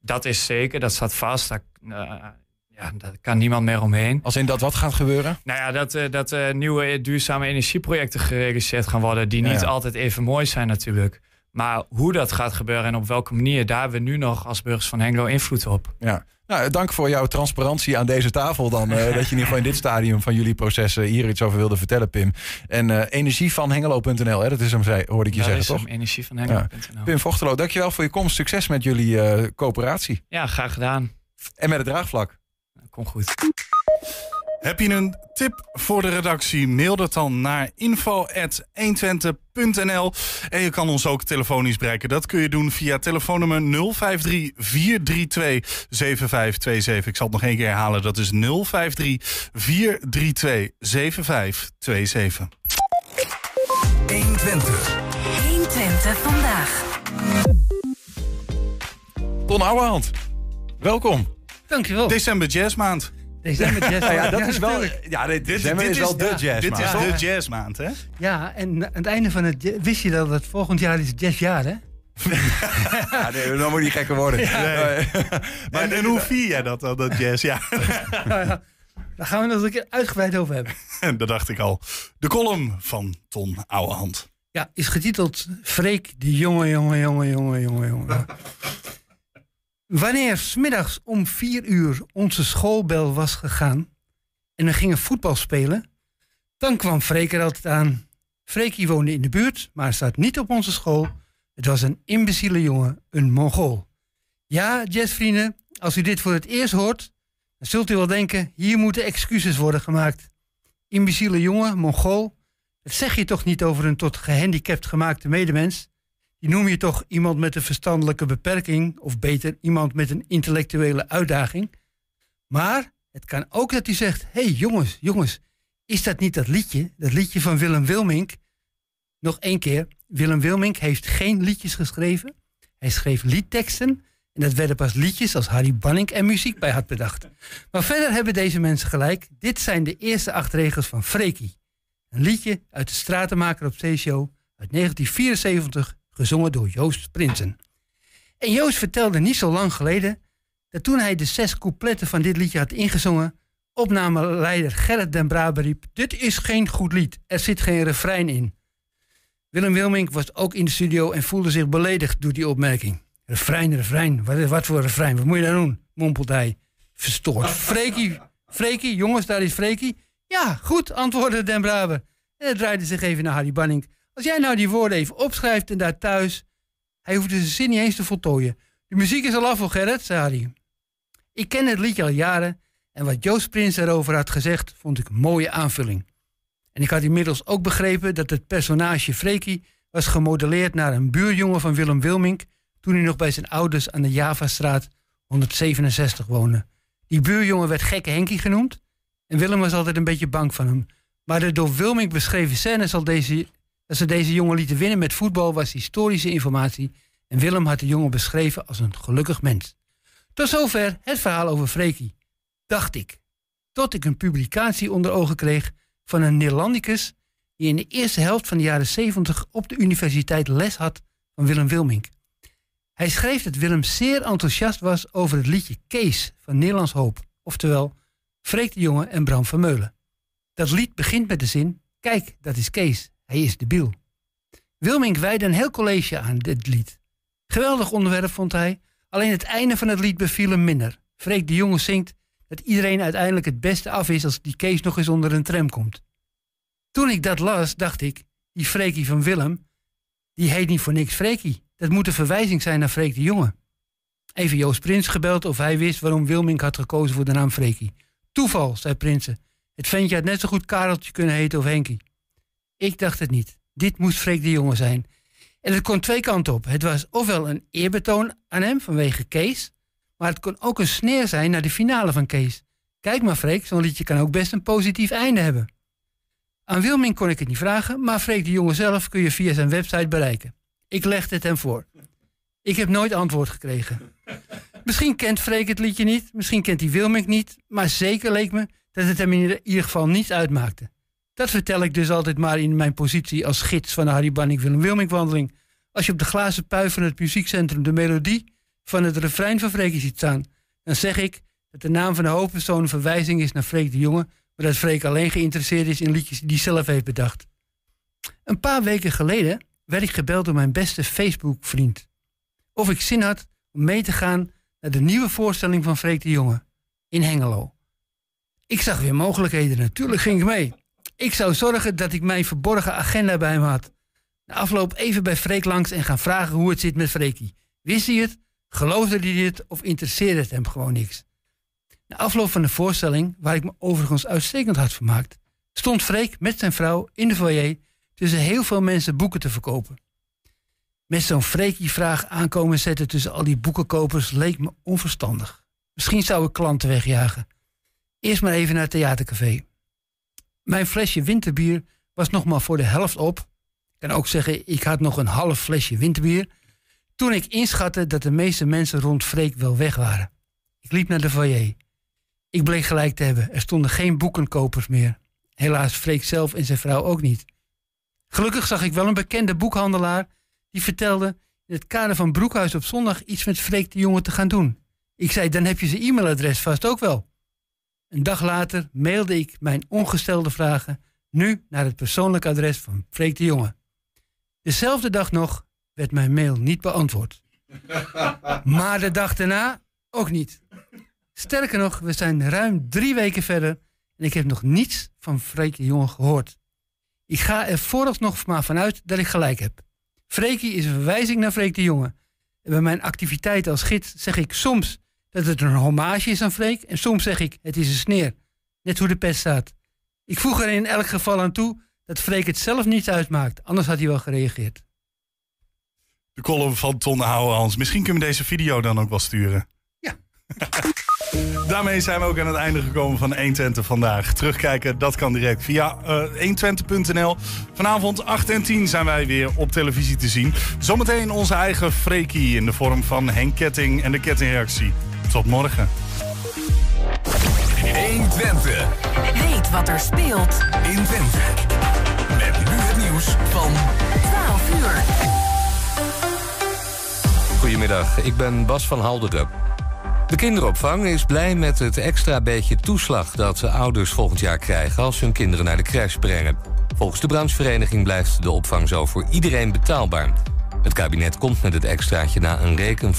Dat is zeker, dat staat vast. Daar, eh, ja, daar kan niemand meer omheen. Als in dat wat gaat gebeuren? Nou ja, dat, eh, dat nieuwe duurzame energieprojecten gerealiseerd gaan worden, die Ja, niet ja. altijd even mooi zijn natuurlijk. Maar hoe dat gaat gebeuren en op welke manier, daar hebben we nu nog als burgers van Hengelo invloed op. Ja. Nou, dank voor jouw transparantie aan deze tafel dan. eh, dat je in ieder geval in dit stadium van jullie processen hier iets over wilde vertellen, Pim. En eh energie van Hengelo.nl, hè, dat is hem, zei, hoorde ik je Dat zeggen, toch? energie van Hengelo.nl. Pim Vochtelo, dankjewel voor je komst. Succes met jullie eh, coöperatie. Ja, graag gedaan. En met het draagvlak. Kom goed. Heb je een tip voor de redactie? Mail dat dan naar info.120.nl. En je kan ons ook telefonisch bereiken. Dat kun je doen via telefoonnummer 053 432 7527. Ik zal het nog één keer herhalen. Dat is 053 432 7527. 120. 120 vandaag. Ton Ouwehand, welkom. Dankjewel. December jazzmaand. December jazzmaand. Ja, ja, dat is wel. Ja, dit, Dit, december dit is wel de ja, jazz. Dit is de jazzmaand, hè? Ja, en aan het einde van het... Wist je dat het volgend jaar is jazzjaar, hè? Ja, nee, dan moet je niet gekker worden. Nee. Maar en, en hoe vier jij dat dan, dat jazz? Ja. Daar gaan we nog een keer uitgebreid over hebben. En dat dacht ik al. De column van Ton Ouwehand. Ja, is getiteld Freek de jonge, jonge, jonge, jonge, jonge, jonge. Wanneer smiddags om vier uur onze schoolbel was gegaan en we gingen voetbal spelen, dan kwam Freek er altijd aan. Freekie woonde in de buurt, maar zat niet op onze school. Het was een imbeciele jongen, een Mongool. Ja, jazzvrienden, als u dit voor het eerst hoort, dan zult u wel denken, hier moeten excuses worden gemaakt. Imbeciele jongen, Mongool, dat zeg je toch niet over een tot gehandicapt gemaakte medemens? Die noem je toch iemand met een verstandelijke beperking, of beter iemand met een intellectuele uitdaging? Maar het kan ook dat u zegt: hé hey, jongens, jongens, is dat niet dat liedje, dat liedje van Willem Wilmink? Nog één keer: Willem Wilmink heeft geen liedjes geschreven. Hij schreef liedteksten en dat werden pas liedjes als Harry Banning er muziek bij had bedacht. Maar verder hebben deze mensen gelijk. Dit zijn de eerste acht regels van Freekie. Een liedje uit de Stratenmaker op Zeeshow uit 1974, gezongen door Joost Prinsen. En Joost vertelde niet zo lang geleden dat toen hij de zes coupletten van dit liedje had ingezongen, opnameleider Gerrit den Braber riep: Dit is geen goed lied, er zit geen refrein in. Willem Wilmink was ook in de studio en voelde zich beledigd door die opmerking. Refrein, refrein, wat, wat voor refrein, wat moet je daar doen? mompelt hij, verstoord. Freekie, Freekie, jongens, daar is Freekie. Ja, goed, antwoordde Den Braber. En hij draaide zich even naar Harry Banning. Als jij nou die woorden even opschrijft en daar thuis... Hij hoefde zijn zin niet eens te voltooien. De muziek is al af voor Gerrit, zei Harry. Ik ken het liedje al jaren... en wat Joost Prins erover had gezegd... vond ik een mooie aanvulling. En ik had inmiddels ook begrepen dat het personage Freekie... was gemodelleerd naar een buurjongen van Willem Wilmink... toen hij nog bij zijn ouders aan de Javastraat 167 woonde. Die buurjongen werd Gekke Henkie genoemd... en Willem was altijd een beetje bang van hem... Maar de door Wilmink beschreven scène zal deze, dat ze deze jongen lieten winnen met voetbal was historische informatie. En Willem had de jongen beschreven als een gelukkig mens. Tot zover het verhaal over Freekie. Dacht ik. Tot ik een publicatie onder ogen kreeg van een Nederlandicus die in de eerste helft van de jaren 70 op de universiteit les had van Willem Wilmink. Hij schreef dat Willem zeer enthousiast was over het liedje Kees van Nederlands Hoop. Oftewel, Freek de Jonge en Bram Vermeulen. Dat lied begint met de zin: Kijk, dat is Kees. Hij is debiel. Wilmink wijde een heel college aan dit lied. Geweldig onderwerp vond hij, alleen het einde van het lied beviel hem minder. Freek de Jonge zingt dat iedereen uiteindelijk het beste af is als die Kees nog eens onder een tram komt. Toen ik dat las, dacht ik, die Freekie van Willem, die heet niet voor niks Freekie. Dat moet een verwijzing zijn naar Freek de Jonge. Even Joost Prins gebeld of hij wist waarom Wilmink had gekozen voor de naam Freekie. Toeval, zei Prinsen. Het ventje had net zo goed Kareltje kunnen heten of Henkie. Ik dacht het niet. Dit moest Freek de Jonge zijn. En het kon twee kanten op. Het was ofwel een eerbetoon aan hem vanwege Kees, maar het kon ook een sneer zijn naar de finale van Kees. Kijk maar, Freek, zo'n liedje kan ook best een positief einde hebben. Aan Wilming kon ik het niet vragen, maar Freek de Jonge zelf kun je via zijn website bereiken. Ik legde het hem voor. Ik heb nooit antwoord gekregen. Misschien kent Freek het liedje niet, misschien kent hij Wilming niet, maar zeker leek me dat het hem in ieder geval niets uitmaakte. Dat vertel ik dus altijd maar in mijn positie als gids van de Harry Banning Willem Wilming wandeling. Als je op de glazen pui van het muziekcentrum de melodie van het refrein van Freek ziet staan, dan zeg ik dat de naam van de hoofdpersoon verwijzing is naar Freek de Jonge, maar dat Freek alleen geïnteresseerd is in liedjes die hij zelf heeft bedacht. Een paar weken geleden werd ik gebeld door mijn beste Facebook-vriend. Of ik zin had om mee te gaan naar de nieuwe voorstelling van Freek de Jonge in Hengelo. Ik zag weer mogelijkheden, natuurlijk ging ik mee. Ik zou zorgen dat ik mijn verborgen agenda bij hem had. Na afloop even bij Freek langs en gaan vragen hoe het zit met Freekie. Wist hij het? Geloofde hij het? Of interesseerde het hem gewoon niks? Na afloop van de voorstelling, waar ik me overigens uitstekend had vermaakt, stond Freek met zijn vrouw in de foyer tussen heel veel mensen boeken te verkopen. Met zo'n Freekie-vraag aankomen zetten tussen al die boekenkopers leek me onverstandig. Misschien zou ik klanten wegjagen. Eerst maar even naar het theatercafé. Mijn flesje winterbier was nog maar voor de helft op. Ik kan ook zeggen, ik had nog een half flesje winterbier. Toen ik inschatte dat de meeste mensen rond Freek wel weg waren. Ik liep naar de foyer. Ik bleek gelijk te hebben. Er stonden geen boekenkopers meer. Helaas Freek zelf en zijn vrouw ook niet. Gelukkig zag ik wel een bekende boekhandelaar die vertelde in het kader van Broekhuis op zondag iets met Freek de Jonge te gaan doen. Ik zei, dan heb je zijn e-mailadres vast ook wel. Een dag later mailde ik mijn ongestelde vragen nu naar het persoonlijk adres van Freek de Jonge. Dezelfde dag nog werd mijn mail niet beantwoord. Maar de dag daarna ook niet. Sterker nog, we zijn ruim drie weken verder en ik heb nog niets van Freek de Jonge gehoord. Ik ga er vooralsnog maar vanuit dat ik gelijk heb. Freekie is een verwijzing naar Freek de Jonge. En bij mijn activiteiten als gids zeg ik soms dat het een hommage is aan Freek en soms zeg ik het is een sneer. Net hoe de pest staat. Ik voeg er in elk geval aan toe dat Freek het zelf niet uitmaakt, anders had hij wel gereageerd. De column van Ton Houwehans. Misschien kunnen we deze video dan ook wel sturen. Ja. Daarmee zijn we ook aan het einde gekomen van 120 vandaag. Terugkijken, dat kan direct via uh, 120.nl. Vanavond 8 en 10 zijn wij weer op televisie te zien. Zometeen onze eigen Freekie in de vorm van Henk Ketting en de Kettingreactie. Tot morgen. 120. Weet wat er speelt in Twente. Met nu het nieuws van 12 uur. Goedemiddag, ik ben Bas van Halderen. De kinderopvang is blij met het extra beetje toeslag dat de ouders volgend jaar krijgen als hun kinderen naar de crash brengen. Volgens de branchevereniging blijft de opvang zo voor iedereen betaalbaar. Het kabinet komt met het extraatje na een reken